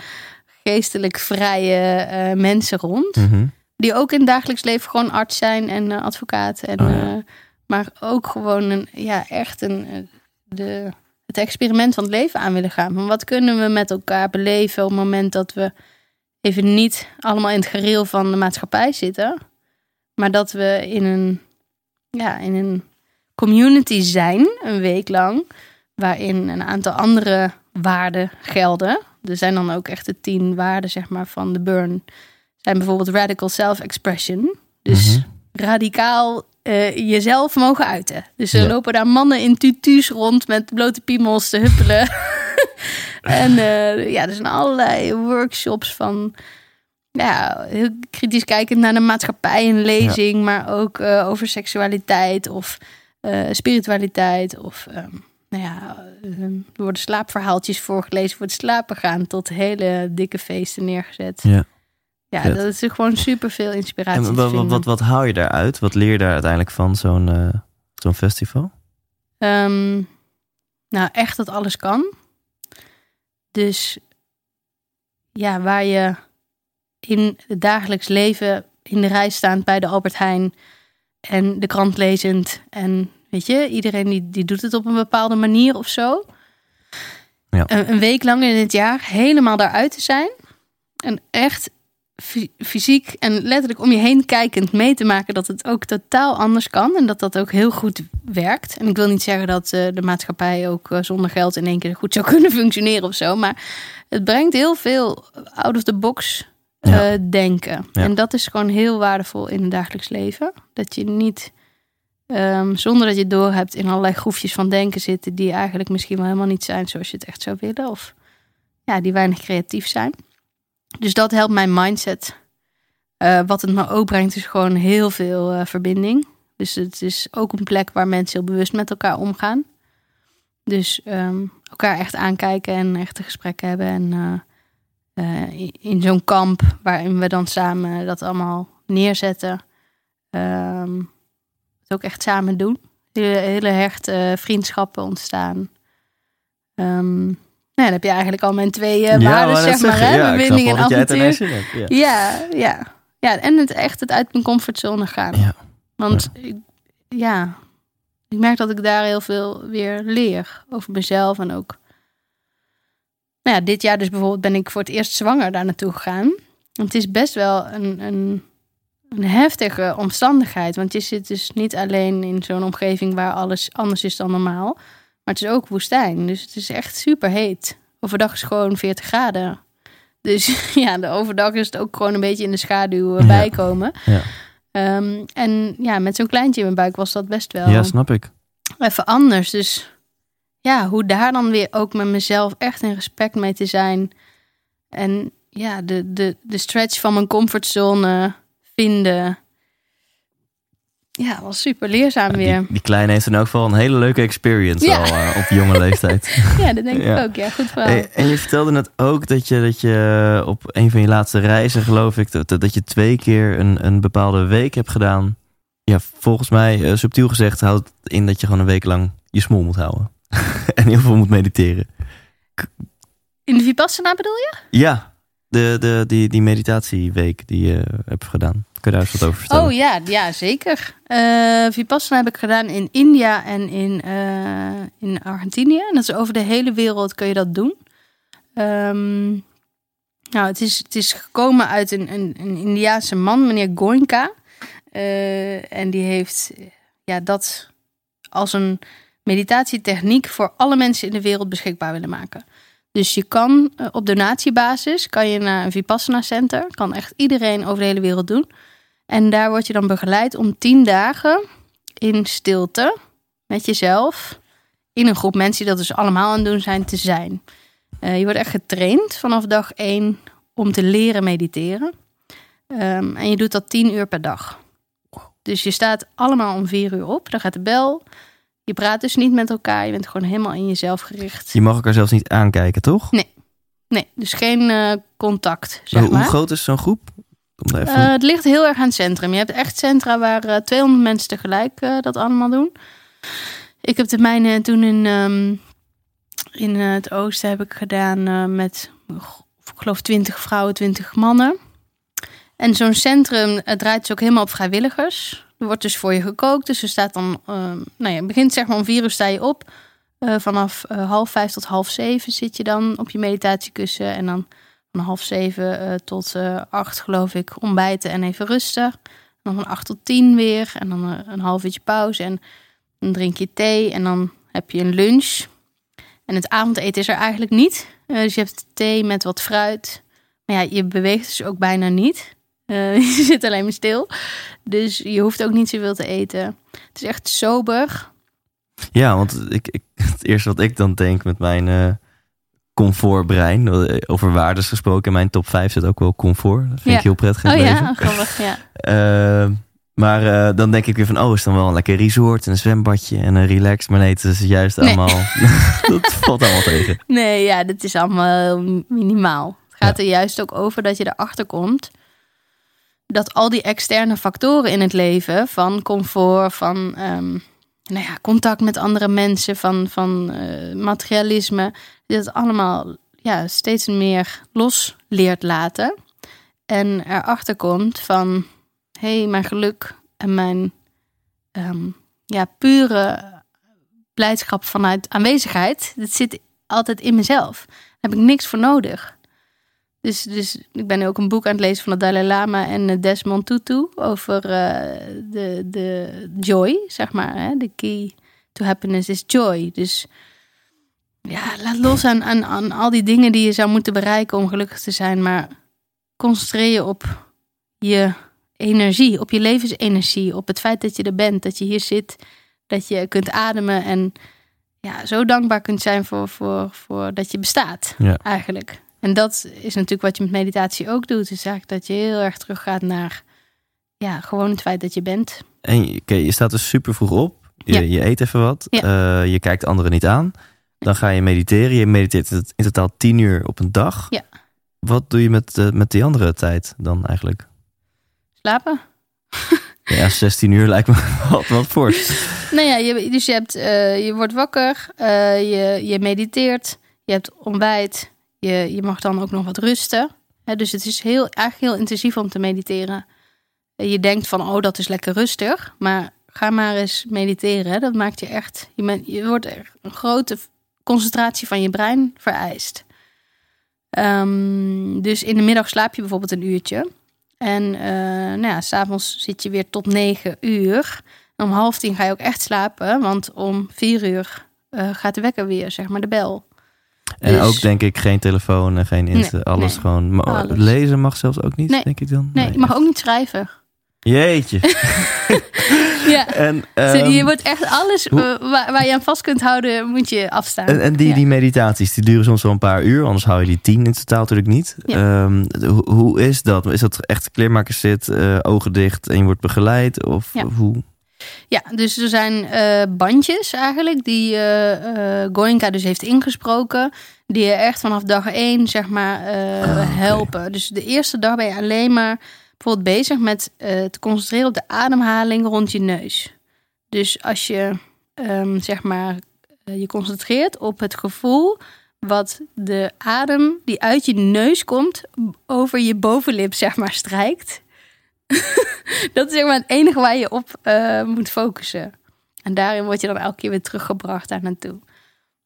geestelijk vrije eh, mensen rond. Mhm. Die ook in het dagelijks leven gewoon arts zijn en eh, advocaat. En, Oh, ja. eh, maar ook gewoon een, ja, echt een, eh, de, het experiment van het leven aan willen gaan. Van wat kunnen we met elkaar beleven op het moment dat we even niet allemaal in het gereel van de maatschappij zitten. Maar dat we in een, ja, in een community zijn, een week lang. Waarin een aantal andere waarden gelden. Er zijn dan ook echt de tien waarden zeg maar, van de burn zijn bijvoorbeeld radical self-expression. Dus Mhm. radicaal eh, jezelf mogen uiten. Dus er Ja. lopen daar mannen in tutus rond met blote piemels te huppelen. [LAUGHS] en eh, ja, er zijn allerlei workshops van... Ja, heel kritisch kijkend naar de maatschappij, een lezing, maar ook eh, over seksualiteit of spiritualiteit. Of ehm, nou ja, eh, er worden slaapverhaaltjes voorgelezen voor het slapen gaan, tot hele dikke feesten neergezet. Ja. Ja, Vet. dat is gewoon super veel inspiratie. En wat, wat, wat, wat haal je daaruit? Wat leer je daar uiteindelijk van zo'n eh, zo'n festival? Ehm, nou, echt dat alles kan. Dus ja, waar je in het dagelijks leven in de rij staand bij de Albert Heijn en de krant lezend en weet je, iedereen die, die doet het op een bepaalde manier of zo. Ja. Een, een week lang in het jaar helemaal daaruit te zijn en echt fysiek en letterlijk om je heen kijkend mee te maken dat het ook totaal anders kan en dat dat ook heel goed werkt. En ik wil niet zeggen dat eh, de maatschappij ook eh, zonder geld in één keer goed zou [LAUGHS] kunnen functioneren of zo, maar het brengt heel veel out of the box Ja. eh, denken. Ja. En dat is gewoon heel waardevol in het dagelijks leven. Dat je niet ehm, zonder dat je het doorhebt in allerlei groefjes van denken zitten die eigenlijk misschien wel helemaal niet zijn zoals je het echt zou willen of ja, die weinig creatief zijn. Dus dat helpt mijn mindset. Eh, wat het me ook brengt is gewoon heel veel eh, verbinding. Dus het is ook een plek waar mensen heel bewust met elkaar omgaan. Dus ehm, elkaar echt aankijken en echte gesprekken hebben. En eh, in- zo'n kamp waarin we dan samen dat allemaal neerzetten. ehm, het ook echt samen doen. Hele, hele hechte vriendschappen ontstaan. Ehm, nou, dan heb je eigenlijk al mijn twee eh, waarden, zeg maar. Hè? ja, wel en avontuur. ja. Ja, ja. Ja, en het echt het uit mijn comfortzone gaan. Ja. Want ik, ja, ik merk dat ik daar heel veel weer leer over mezelf en ook. Nou ja, dit jaar dus bijvoorbeeld ben ik voor het eerst zwanger daar naartoe gegaan. En het is best wel een, een een heftige omstandigheid. Want je zit dus niet alleen in zo'n omgeving waar alles anders is dan normaal. Maar het is ook woestijn. Dus het is echt super heet. Overdag is gewoon 40 graden. Dus [LAUGHS] ja, de overdag is het ook gewoon een beetje in de schaduw eh, bijkomen. Ja. Ehm, en ja, met zo'n kleintje in mijn buik was dat best wel Ja, snap ik. even anders. Dus ja, hoe daar dan weer ook met mezelf echt in respect mee te zijn. En ja, de, de, de stretch van mijn comfortzone vinden. Ja, was super leerzaam weer. Die, die kleine heeft in elk geval een hele leuke experience Ja. al eh, op jonge leeftijd. [LAUGHS] Ja, dat denk Ja. ik ook. Ja, goed. Hey, en je vertelde net ook dat je, dat je op een van je laatste reizen, geloof ik, dat, dat je twee keer een, een bepaalde week hebt gedaan. Ja, volgens mij, eh, subtiel gezegd, houdt het in dat je gewoon een week lang je smoel moet houden. [LAUGHS] en heel veel moet mediteren. In de Vipassana bedoel je? Ja, de, de, die, die meditatieweek die je hebt gedaan. Kun je daar eens wat over vertellen? Oh ja, ja zeker. Eh Vipassana heb ik gedaan in India en in, eh, in Argentinië. En dat is over de hele wereld kun je dat doen. Ehm, nou, het is, het is gekomen uit een, een, een Indiaanse man, meneer Goenka. Eh, en die heeft eh, ja, dat als een meditatietechniek voor alle mensen in de wereld beschikbaar willen maken. Dus je kan eh, op donatiebasis kan je naar een Vipassana Center. Kan echt iedereen over de hele wereld doen. En daar word je dan begeleid om tien dagen in stilte met jezelf. In een groep mensen die dat dus allemaal aan het doen zijn te zijn. Eh, je wordt echt getraind vanaf dag één om te leren mediteren. Ehm, en je doet dat tien uur per dag. Dus je staat allemaal om vier uur op. Dan gaat de bel. Je praat dus niet met elkaar. Je bent gewoon helemaal in jezelf gericht. Je mag elkaar zelfs niet aankijken, toch? Nee, dus geen eh, contact, zeg hoe, maar. hoe groot is zo'n groep? Om daar even- Eh, het ligt heel erg aan het centrum. Je hebt echt centra waar eh, 200 mensen tegelijk eh, dat allemaal doen. Ik heb de mijne toen in, ehm, in eh, het oosten heb ik gedaan eh, met, ik geloof, 20 vrouwen, 20 mannen. En zo'n centrum het draait dus ook helemaal op vrijwilligers. Wordt dus voor je gekookt. Dus er staat dan, ehm, nou ja, begint zeg maar om vier uur sta je op. Eh, vanaf eh, half vijf tot half zeven zit je dan op je meditatiekussen. En dan van half zeven eh, tot acht, geloof ik, ontbijten en even rusten. Dan van acht tot tien weer. En dan een half uurtje pauze. En dan drink je thee. En dan heb je een lunch. En het avondeten is er eigenlijk niet. Dus je hebt thee met wat fruit. Maar ja, je beweegt dus ook bijna niet. Eh, [LAUGHS] je zit alleen maar stil. Dus je hoeft ook niet zoveel te eten. Het is echt sober. Ja, want ik, ik, [LAUGHS] het eerste wat ik dan denk met mijn eh, comfortbrein, eh, over waardes gesproken, in mijn top 5 zit ook wel comfort. Dat vind Ja. ik heel prettig in Oh ja, leven. grappig. Ja. [LAUGHS] Maar dan denk ik weer van, oh, is dan wel een lekker resort en een zwembadje en een relax. Maar nee, het is juist Nee. allemaal, dat valt allemaal tegen. Nee, ja, dit is allemaal minimaal. Het gaat er juist ook over dat je erachter komt dat al die externe factoren in het leven, van comfort, van ehm, nou ja, contact met andere mensen, van, van eh, materialisme, dat allemaal ja, steeds meer los leert laten. En erachter komt van, hé, hey, mijn geluk en mijn ehm, ja, pure blijdschap vanuit aanwezigheid, dat zit altijd in mezelf. Daar heb ik niks voor nodig. Dus, dus ik ben ook een boek aan het lezen van de Dalai Lama en eh, Desmond Tutu over eh, de, de joy, zeg maar. Hè? De key to happiness is joy. Dus ja, laat los aan, aan, aan al die dingen die je zou moeten bereiken om gelukkig te zijn. Maar concentreer je op je energie, op je levensenergie, op het feit dat je er bent, dat je hier zit, dat je kunt ademen en ja, zo dankbaar kunt zijn voor, voor, voor dat je bestaat, Ja. eigenlijk. En dat is natuurlijk wat je met meditatie ook doet. Is eigenlijk dat je heel erg teruggaat naar ja, gewoon het feit dat je bent. En je- je staat dus super vroeg op. Je, Ja. je eet even wat. Ja. eh, je kijkt anderen niet aan. Dan ga je mediteren. Je mediteert in totaal tien uur op een dag. Ja. Wat doe je met, eh, met die andere tijd dan eigenlijk? Slapen? [LAUGHS] Ja, 16 uur lijkt me [LAUGHS] wat, wat fors. Nou ja, je, dus je, hebt, eh, je wordt wakker, je, je mediteert, je hebt ontbijt, je, je mag dan ook nog wat rusten. Dus het is heel, eigenlijk heel intensief om te mediteren. Eh, Je denkt van, oh, dat is lekker rustig. Maar ga maar eens mediteren. Dat maakt je echt... Je, je wordt er een grote concentratie van je brein vereist. Ehm, dus in de middag slaap je bijvoorbeeld een uurtje. En eh nou ja, s'avonds zit je weer tot negen uur. Om half tien ga je ook echt slapen, want om vier uur eh, gaat de wekker weer, zeg maar, de bel. En Dus- ook denk ik geen telefoon en geen Insta, Nee, alles nee, gewoon. Maar alles. Lezen mag zelfs ook niet, Nee, denk ik dan. Nee, je mag ook niet schrijven. Jeetje. [LAUGHS] [LAUGHS] Ja. En, Zo, ehm, je wordt echt alles hoe- waar, waar je aan vast kunt houden, moet je afstaan. en, en die, Ja. die meditaties, die duren soms wel een paar uur. Anders hou je die tien in totaal natuurlijk niet. Ja. Ehm, hoe, hoe is dat? Is dat echt kleermakers zit, eh, ogen dicht en je wordt begeleid? Of Ja. hoe? Ja, dus er zijn eh, bandjes eigenlijk die eh eh, Goenka dus heeft ingesproken. Die je echt vanaf dag één, zeg maar, Ah, helpen. Dus de eerste dag ben je alleen maar bijvoorbeeld bezig met te concentreren op de ademhaling rond je neus. Dus als je, ehm, zeg maar, je concentreert op het gevoel wat de adem die uit je neus komt over je bovenlip, zeg maar, strijkt. [LAUGHS] dat is zeg maar het enige waar je op eh, moet focussen. En daarin word je dan elke keer weer teruggebracht daar naartoe.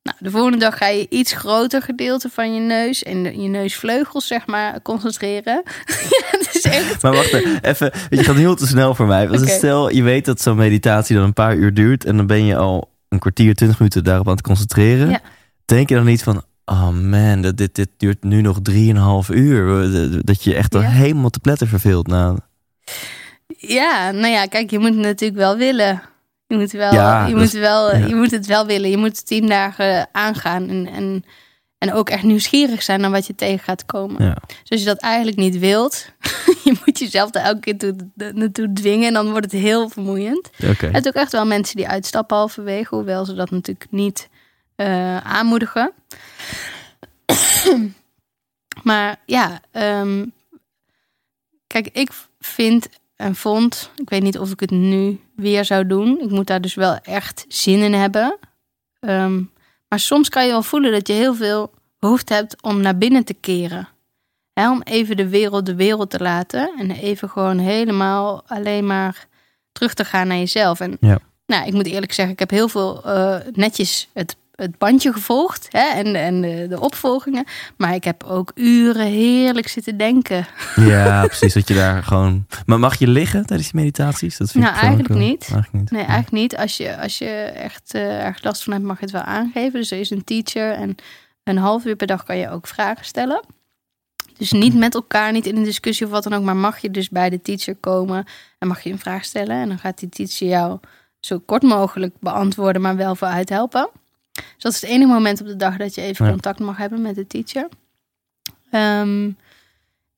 Nou, de volgende dag ga je iets groter gedeelte van je neus en de- je neusvleugels, zeg maar, concentreren. [LAUGHS] ja, het is echt. Maar wacht even, je gaat heel te snel voor mij. Stel, je weet dat zo'n meditatie dan een paar uur duurt en dan ben je al een kwartier, twintig minuten daarop aan het concentreren. Ja. Denk je dan niet van, oh man, dat, dit, dit duurt nu nog drieënhalf uur. Dat je echt al Ja. helemaal te pletten verveelt. Nou, Ja, nou ja, kijk, je moet het natuurlijk wel willen. Je moet, wel, Ja, je, moet wel, ja. je moet het wel willen. Je moet tien dagen aangaan en, en, en ook echt nieuwsgierig zijn naar wat je tegen gaat komen. ja. Dus als je dat eigenlijk niet wilt, [LAUGHS] je moet jezelf er elke keer toe, naartoe dwingen en dan wordt het heel vermoeiend. Oké. Je hebt ook echt wel mensen die uitstappen halverwege, hoewel ze dat natuurlijk niet eh, aanmoedigen. [COUGHS] maar ja, ehm, kijk, ik vind en vond, ik weet niet of ik het nu weer zou doen. Ik moet daar dus wel echt zin in hebben. Ehm, maar soms kan je wel voelen dat je heel veel behoefte hebt om naar binnen te keren. Om even de wereld de wereld te laten. En even gewoon helemaal alleen maar terug te gaan naar jezelf. En Ja. nou, ik moet eerlijk zeggen, ik heb heel veel eh, netjes het, het bandje gevolgd. Hè, en en de, de opvolgingen. Maar ik heb ook uren heerlijk zitten denken. Ja, [LAUGHS] precies. Dat je daar gewoon. Maar mag je liggen tijdens die meditaties? Dat vind Nou, ik eigenlijk wel- niet. Eigenlijk niet. Nee, eigenlijk niet. Als je, als je echt eh, erg last van hebt, mag je het wel aangeven. Dus er is een teacher en een half uur per dag kan je ook vragen stellen. Dus niet met elkaar, niet in een discussie of wat dan ook, maar mag je dus bij de teacher komen en mag je een vraag stellen. En dan gaat die teacher jou zo kort mogelijk beantwoorden, maar wel vooruit helpen. Dus dat is het enige moment op de dag dat je even Ja. contact mag hebben met de teacher. Ehm,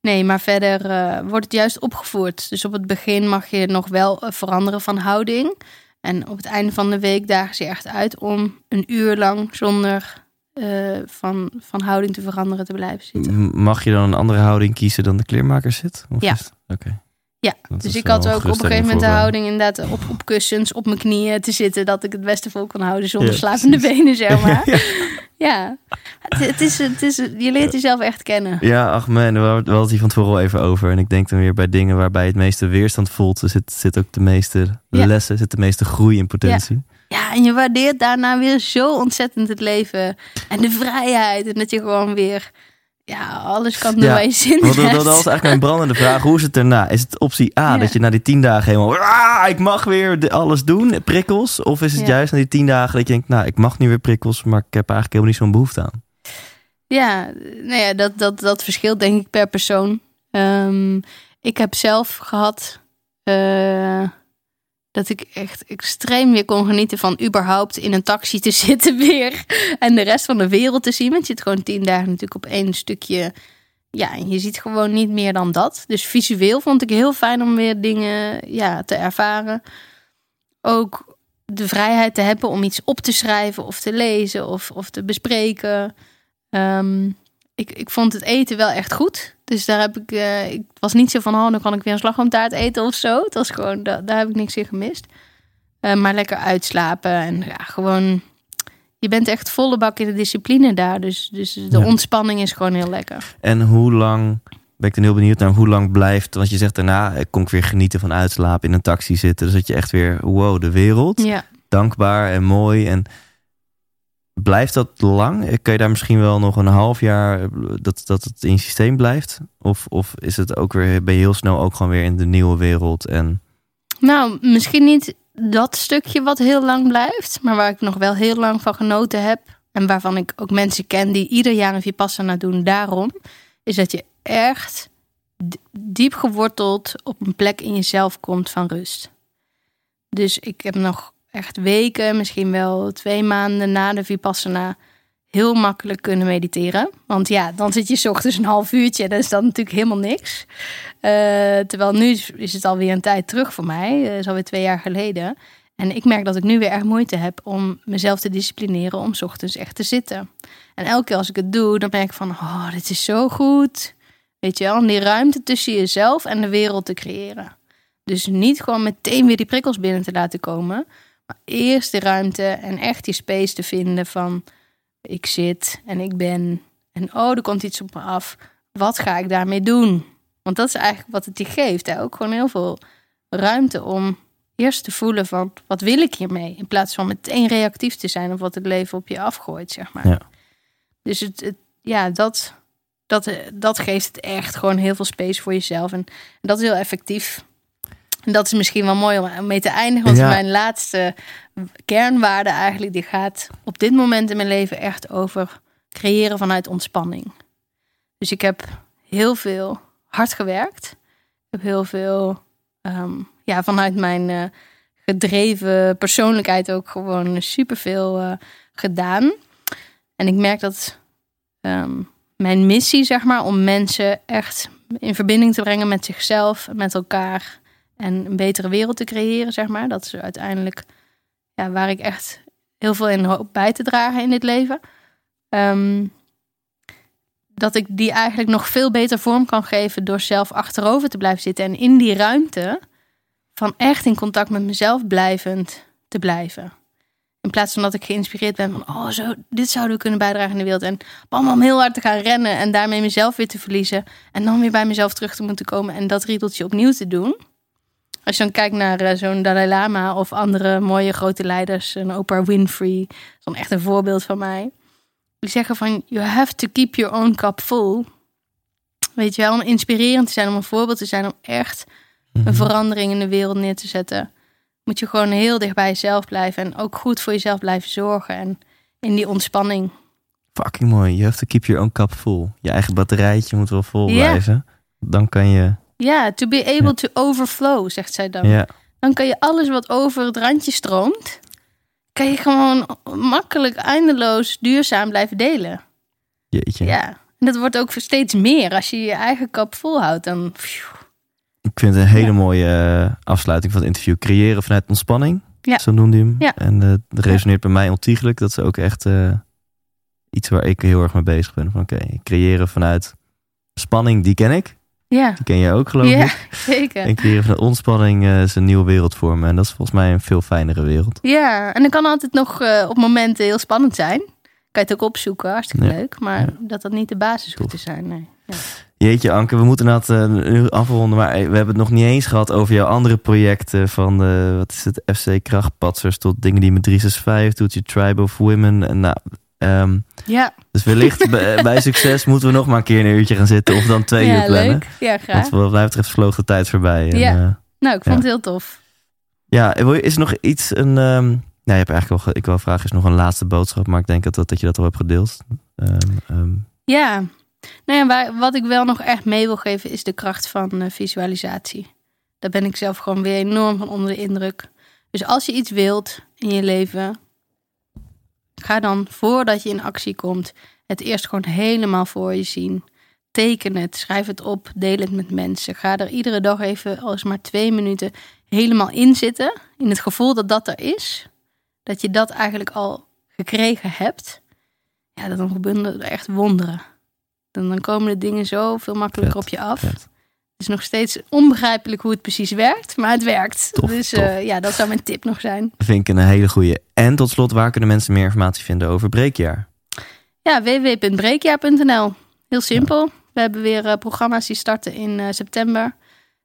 nee, maar verder eh, wordt het juist opgevoerd. Dus op het begin mag je nog wel eh, veranderen van houding. En op het einde van de week dagen ze je echt uit om een uur lang zonder eh, van, van houding te veranderen te blijven zitten. Mag je dan een andere houding kiezen dan de kleermaker zit? Of Ja. Oké. Ja, Dat dus ik had ook op een gegeven moment de eh, houding inderdaad op, op kussens, op mijn knieën te zitten, dat ik het beste vol kon houden zonder Ja, slapende benen, zeg [LAUGHS] maar. Ja. ja, het, het is, het is, je leert jezelf echt kennen. Ja, ach man, we hadden het hier van tevoren al even over. En ik denk dan weer bij dingen waarbij je het meeste weerstand voelt, zit, zit ook de meeste Ja. lessen, zit de meeste groei in potentie. Ja, en je waardeert daarna weer zo ontzettend het leven en de vrijheid. En dat je gewoon weer, ja, alles kan doen Ja, je zin in Want dat, was eigenlijk mijn brandende vraag. Hoe is het daarna? Is het optie A, Ja. dat je na die tien dagen helemaal... "Ah, ik mag weer alles doen, prikkels? Of is het Ja. juist na die tien dagen dat je denkt... Nou, ik mag nu weer prikkels, maar ik heb eigenlijk helemaal niet zo'n behoefte aan. Ja, nou ja, dat, dat, dat verschilt denk ik per persoon. Ehm, ik heb zelf gehad eh, dat ik echt extreem weer kon genieten van überhaupt in een taxi te [LAUGHS] zitten weer. En de rest van de wereld te zien. Want je zit gewoon tien dagen natuurlijk op één stukje. Ja, en je ziet gewoon niet meer dan dat. Dus visueel vond ik heel fijn om weer dingen ja, te ervaren. Ook de vrijheid te hebben om iets op te schrijven of te lezen of, of te bespreken. Ehm, ik, ik vond het eten wel echt goed. Dus daar heb ik, eh, ik was niet zo van, oh, dan kan ik weer een slagroomtaart eten of zo. Het was gewoon, da- daar heb ik niks in gemist. Eh, maar lekker uitslapen en ja, gewoon, je bent echt volle bak in de discipline daar. Dus, dus de Ja. ontspanning is gewoon heel lekker. En hoe lang... Ben ik dan heel benieuwd naar hoe lang blijft... Want je zegt daarna, ik kon ik weer genieten van uitslapen, in een taxi zitten. Dus dat je echt weer, wow, de wereld. Ja. Dankbaar en mooi. En blijft dat lang? Kan je daar misschien wel nog een half jaar dat, dat het in systeem blijft? Of, of is het ook weer, ben je heel snel ook gewoon weer in de nieuwe wereld? En... Nou, misschien niet dat stukje wat heel lang blijft, maar waar ik nog wel heel lang van genoten heb. En waarvan ik ook mensen ken die ieder jaar een Vipassana doen. Daarom is dat je echt diep geworteld op een plek in jezelf komt van rust. Dus ik heb nog echt weken, misschien wel twee maanden na de Vipassana heel makkelijk kunnen mediteren. Want ja, dan zit je s ochtends een half uurtje. Dat is dan natuurlijk helemaal niks. Uh, terwijl nu is het alweer een tijd terug voor mij. Dat is alweer twee jaar geleden. En ik merk dat ik nu weer erg moeite heb om mezelf te disciplineren om s ochtends echt te zitten. En elke keer als ik het doe, dan merk ik van, oh, dit is zo goed. Weet je wel, om die ruimte tussen jezelf en de wereld te creëren. Dus niet gewoon meteen weer die prikkels binnen te laten komen. Maar eerst de ruimte en echt die space te vinden van ik zit en ik ben. En oh, er komt iets op me af. Wat ga ik daarmee doen? Want dat is eigenlijk wat het je geeft. Hè? Ook gewoon heel veel ruimte om eerst te voelen van wat wil ik hiermee? In plaats van meteen reactief te zijn op wat het leven op je afgooit, zeg maar. Ja. Dus het, het, ja, dat, dat, dat geeft het echt gewoon heel veel space voor jezelf. En, dat is heel effectief. En dat is misschien wel mooi om mee te eindigen. Want mijn laatste kernwaarde eigenlijk, die gaat op dit moment in mijn leven echt over creëren vanuit ontspanning. Dus ik heb heel veel hard gewerkt. Ik heb heel veel ehm, ja, vanuit mijn uh, gedreven persoonlijkheid ook gewoon superveel uh, gedaan. En ik merk dat um, mijn missie, zeg maar, om mensen echt in verbinding te brengen met zichzelf, met elkaar en een betere wereld te creëren, zeg maar. Dat is uiteindelijk ja, waar ik echt heel veel in hoop bij te dragen in dit leven. Um, dat ik die eigenlijk nog veel beter vorm kan geven door zelf achterover te blijven zitten en in die ruimte van echt in contact met mezelf blijvend te blijven. In plaats van dat ik geïnspireerd ben van, oh, zo, dit zouden we kunnen bijdragen in de wereld. En bam, om heel hard te gaan rennen en daarmee mezelf weer te verliezen. En dan weer bij mezelf terug te moeten komen en dat riedeltje opnieuw te doen. Als je dan kijkt naar uh, zo'n Dalai Lama of andere mooie grote leiders, een Oprah Winfrey, is dan echt een voorbeeld van mij. Die zeggen van, you have to keep your own cup full. Weet je wel, om inspirerend te zijn, om een voorbeeld te zijn, om echt een mhm. verandering in de wereld neer te zetten moet je gewoon heel dicht bij jezelf blijven. En ook goed voor jezelf blijven zorgen. En in die ontspanning. Fucking mooi. You have to keep your own cup full. Je eigen batterijtje moet wel vol blijven. Dan kan je... Ja, to be able to overflow, zegt zij dan. Ja. Dan kan je alles wat over het randje stroomt... kan je gewoon makkelijk, eindeloos, duurzaam blijven delen. Jeetje. Ja, en dat wordt ook steeds meer. Als je je eigen kap vol houdt, dan... Ik vind het een hele mooie eh, afsluiting van het interview. Creëren vanuit ontspanning. Ja. Zo noemde hij hem. Ja. En uh, dat resoneert bij mij ontiegelijk. Dat is ook echt uh, iets waar ik heel erg mee bezig ben. Van oké, creëren vanuit spanning, die ken ik. Ja. Die ken je ook, geloof ja, ik. [LAUGHS] zeker. En creëren vanuit ontspanning uh, is een nieuwe wereld voor me. En dat is volgens mij een veel fijnere wereld. Ja, en dan kan altijd nog op momenten heel spannend zijn. Kan je het ook opzoeken, hartstikke leuk. Maar dat dat niet de basis hoeft te zijn, nee. Ja. Jeetje Anke, we moeten dat uh, afronden, maar we hebben het nog niet eens gehad over jouw andere projecten van de, wat is het, FC Krachtpatsers tot dingen die met 365 doet, je Tribe of Women. En nou, um, ja. Dus wellicht [LAUGHS] bij, succes moeten we nog maar een keer een uurtje gaan zitten of dan twee uur plannen. Leuk. Ja, graag. Want wat mij betreft vloog de tijd voorbij. En, ja. Uh, nou, ik vond het heel tof. Ja, is er nog iets, een, um, nou, je hebt eigenlijk wel, ik wil vragen, is nog een laatste boodschap, maar ik denk dat, dat je dat al hebt gedeeld. Um, ja, nou ja, wat ik wel nog echt mee wil geven is de kracht van uh, visualisatie. Daar ben ik zelf gewoon weer enorm van onder de indruk. Dus als je iets wilt in je leven, ga dan voordat je in actie komt, het eerst gewoon helemaal voor je zien. Teken het, schrijf het op, deel het met mensen. Ga er iedere dag even, als maar twee minuten, helemaal in zitten. In het gevoel dat dat er is. Dat je dat eigenlijk al gekregen hebt. Ja, dan gebeuren er echt wonderen. Dan, dan komen de dingen zo veel makkelijker op je af. Is nog steeds onbegrijpelijk hoe het precies werkt, maar het werkt. dus uh, ja, dat zou mijn tip nog zijn. Vind ik een hele goede. En tot slot, waar kunnen mensen meer informatie vinden over Breekjaar? Ja, www.breekjaar.nl. Heel simpel. We hebben weer uh, programma's die starten in uh, september. Er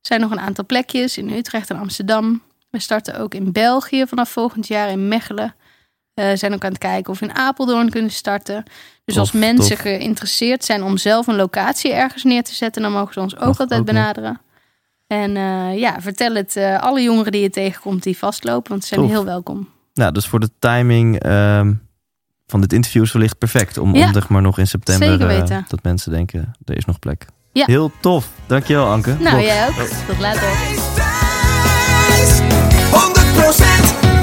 zijn nog een aantal plekjes in Utrecht en Amsterdam. We starten ook in België vanaf volgend jaar in Mechelen. Eh zijn ook aan het kijken of we in Apeldoorn kunnen starten. Dus Tof, als mensen tof. geïnteresseerd zijn om zelf een locatie ergens neer te zetten, dan mogen ze ons ook Mag altijd ook nog. benaderen. En eh, ja, vertel het eh, alle jongeren die je tegenkomt die vastlopen, want ze zijn Tof. heel welkom. Nou, dus voor de timing ehm, van dit interview is wellicht perfect. Om, Ja. om zeg maar nog in september Zeker eh, weten. dat mensen denken, er is nog plek. Ja. Heel tof. Dankjewel Anke. Nou, Bob. jij ook. Tot later. Thijs, 100% Thijs.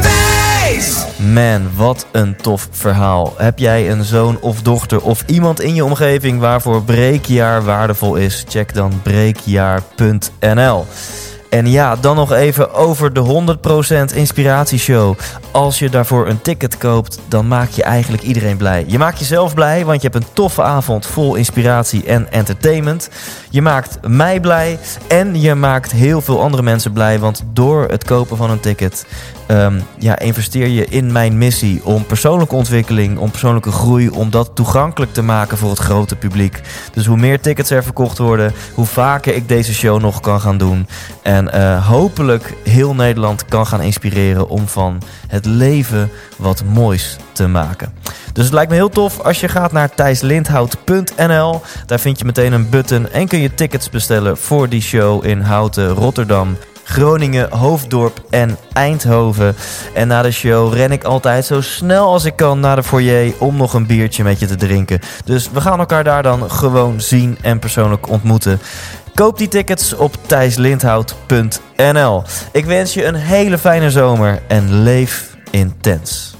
Man, wat een tof verhaal. Heb jij een zoon of dochter of iemand in je omgeving waarvoor breekjaar waardevol is? Check dan breekjaar.nl. En ja, dan nog even over de 100% inspiratieshow. Als je daarvoor een ticket koopt, dan maak je eigenlijk iedereen blij. Je maakt jezelf blij, want je hebt een toffe avond vol inspiratie en entertainment. Je maakt mij blij en je maakt heel veel andere mensen blij. Want door het kopen van een ticket ehm, ja, investeer je in mijn missie om persoonlijke ontwikkeling, om persoonlijke groei, om dat toegankelijk te maken voor het grote publiek. Dus hoe meer tickets er verkocht worden, hoe vaker ik deze show nog kan gaan doen. En eh, hopelijk heel Nederland kan gaan inspireren om van het leven wat moois te maken. Dus het lijkt me heel tof als je gaat naar thijslindhout.nl. Daar vind je meteen een button en kun je tickets bestellen voor die show in Houten, Rotterdam. Groningen, Hoofddorp en Eindhoven. En na de show ren ik altijd zo snel als ik kan naar de foyer om nog een biertje met je te drinken. Dus we gaan elkaar daar dan gewoon zien en persoonlijk ontmoeten. Koop die tickets op thijslindhout.nl. Ik wens je een hele fijne zomer en leef intens.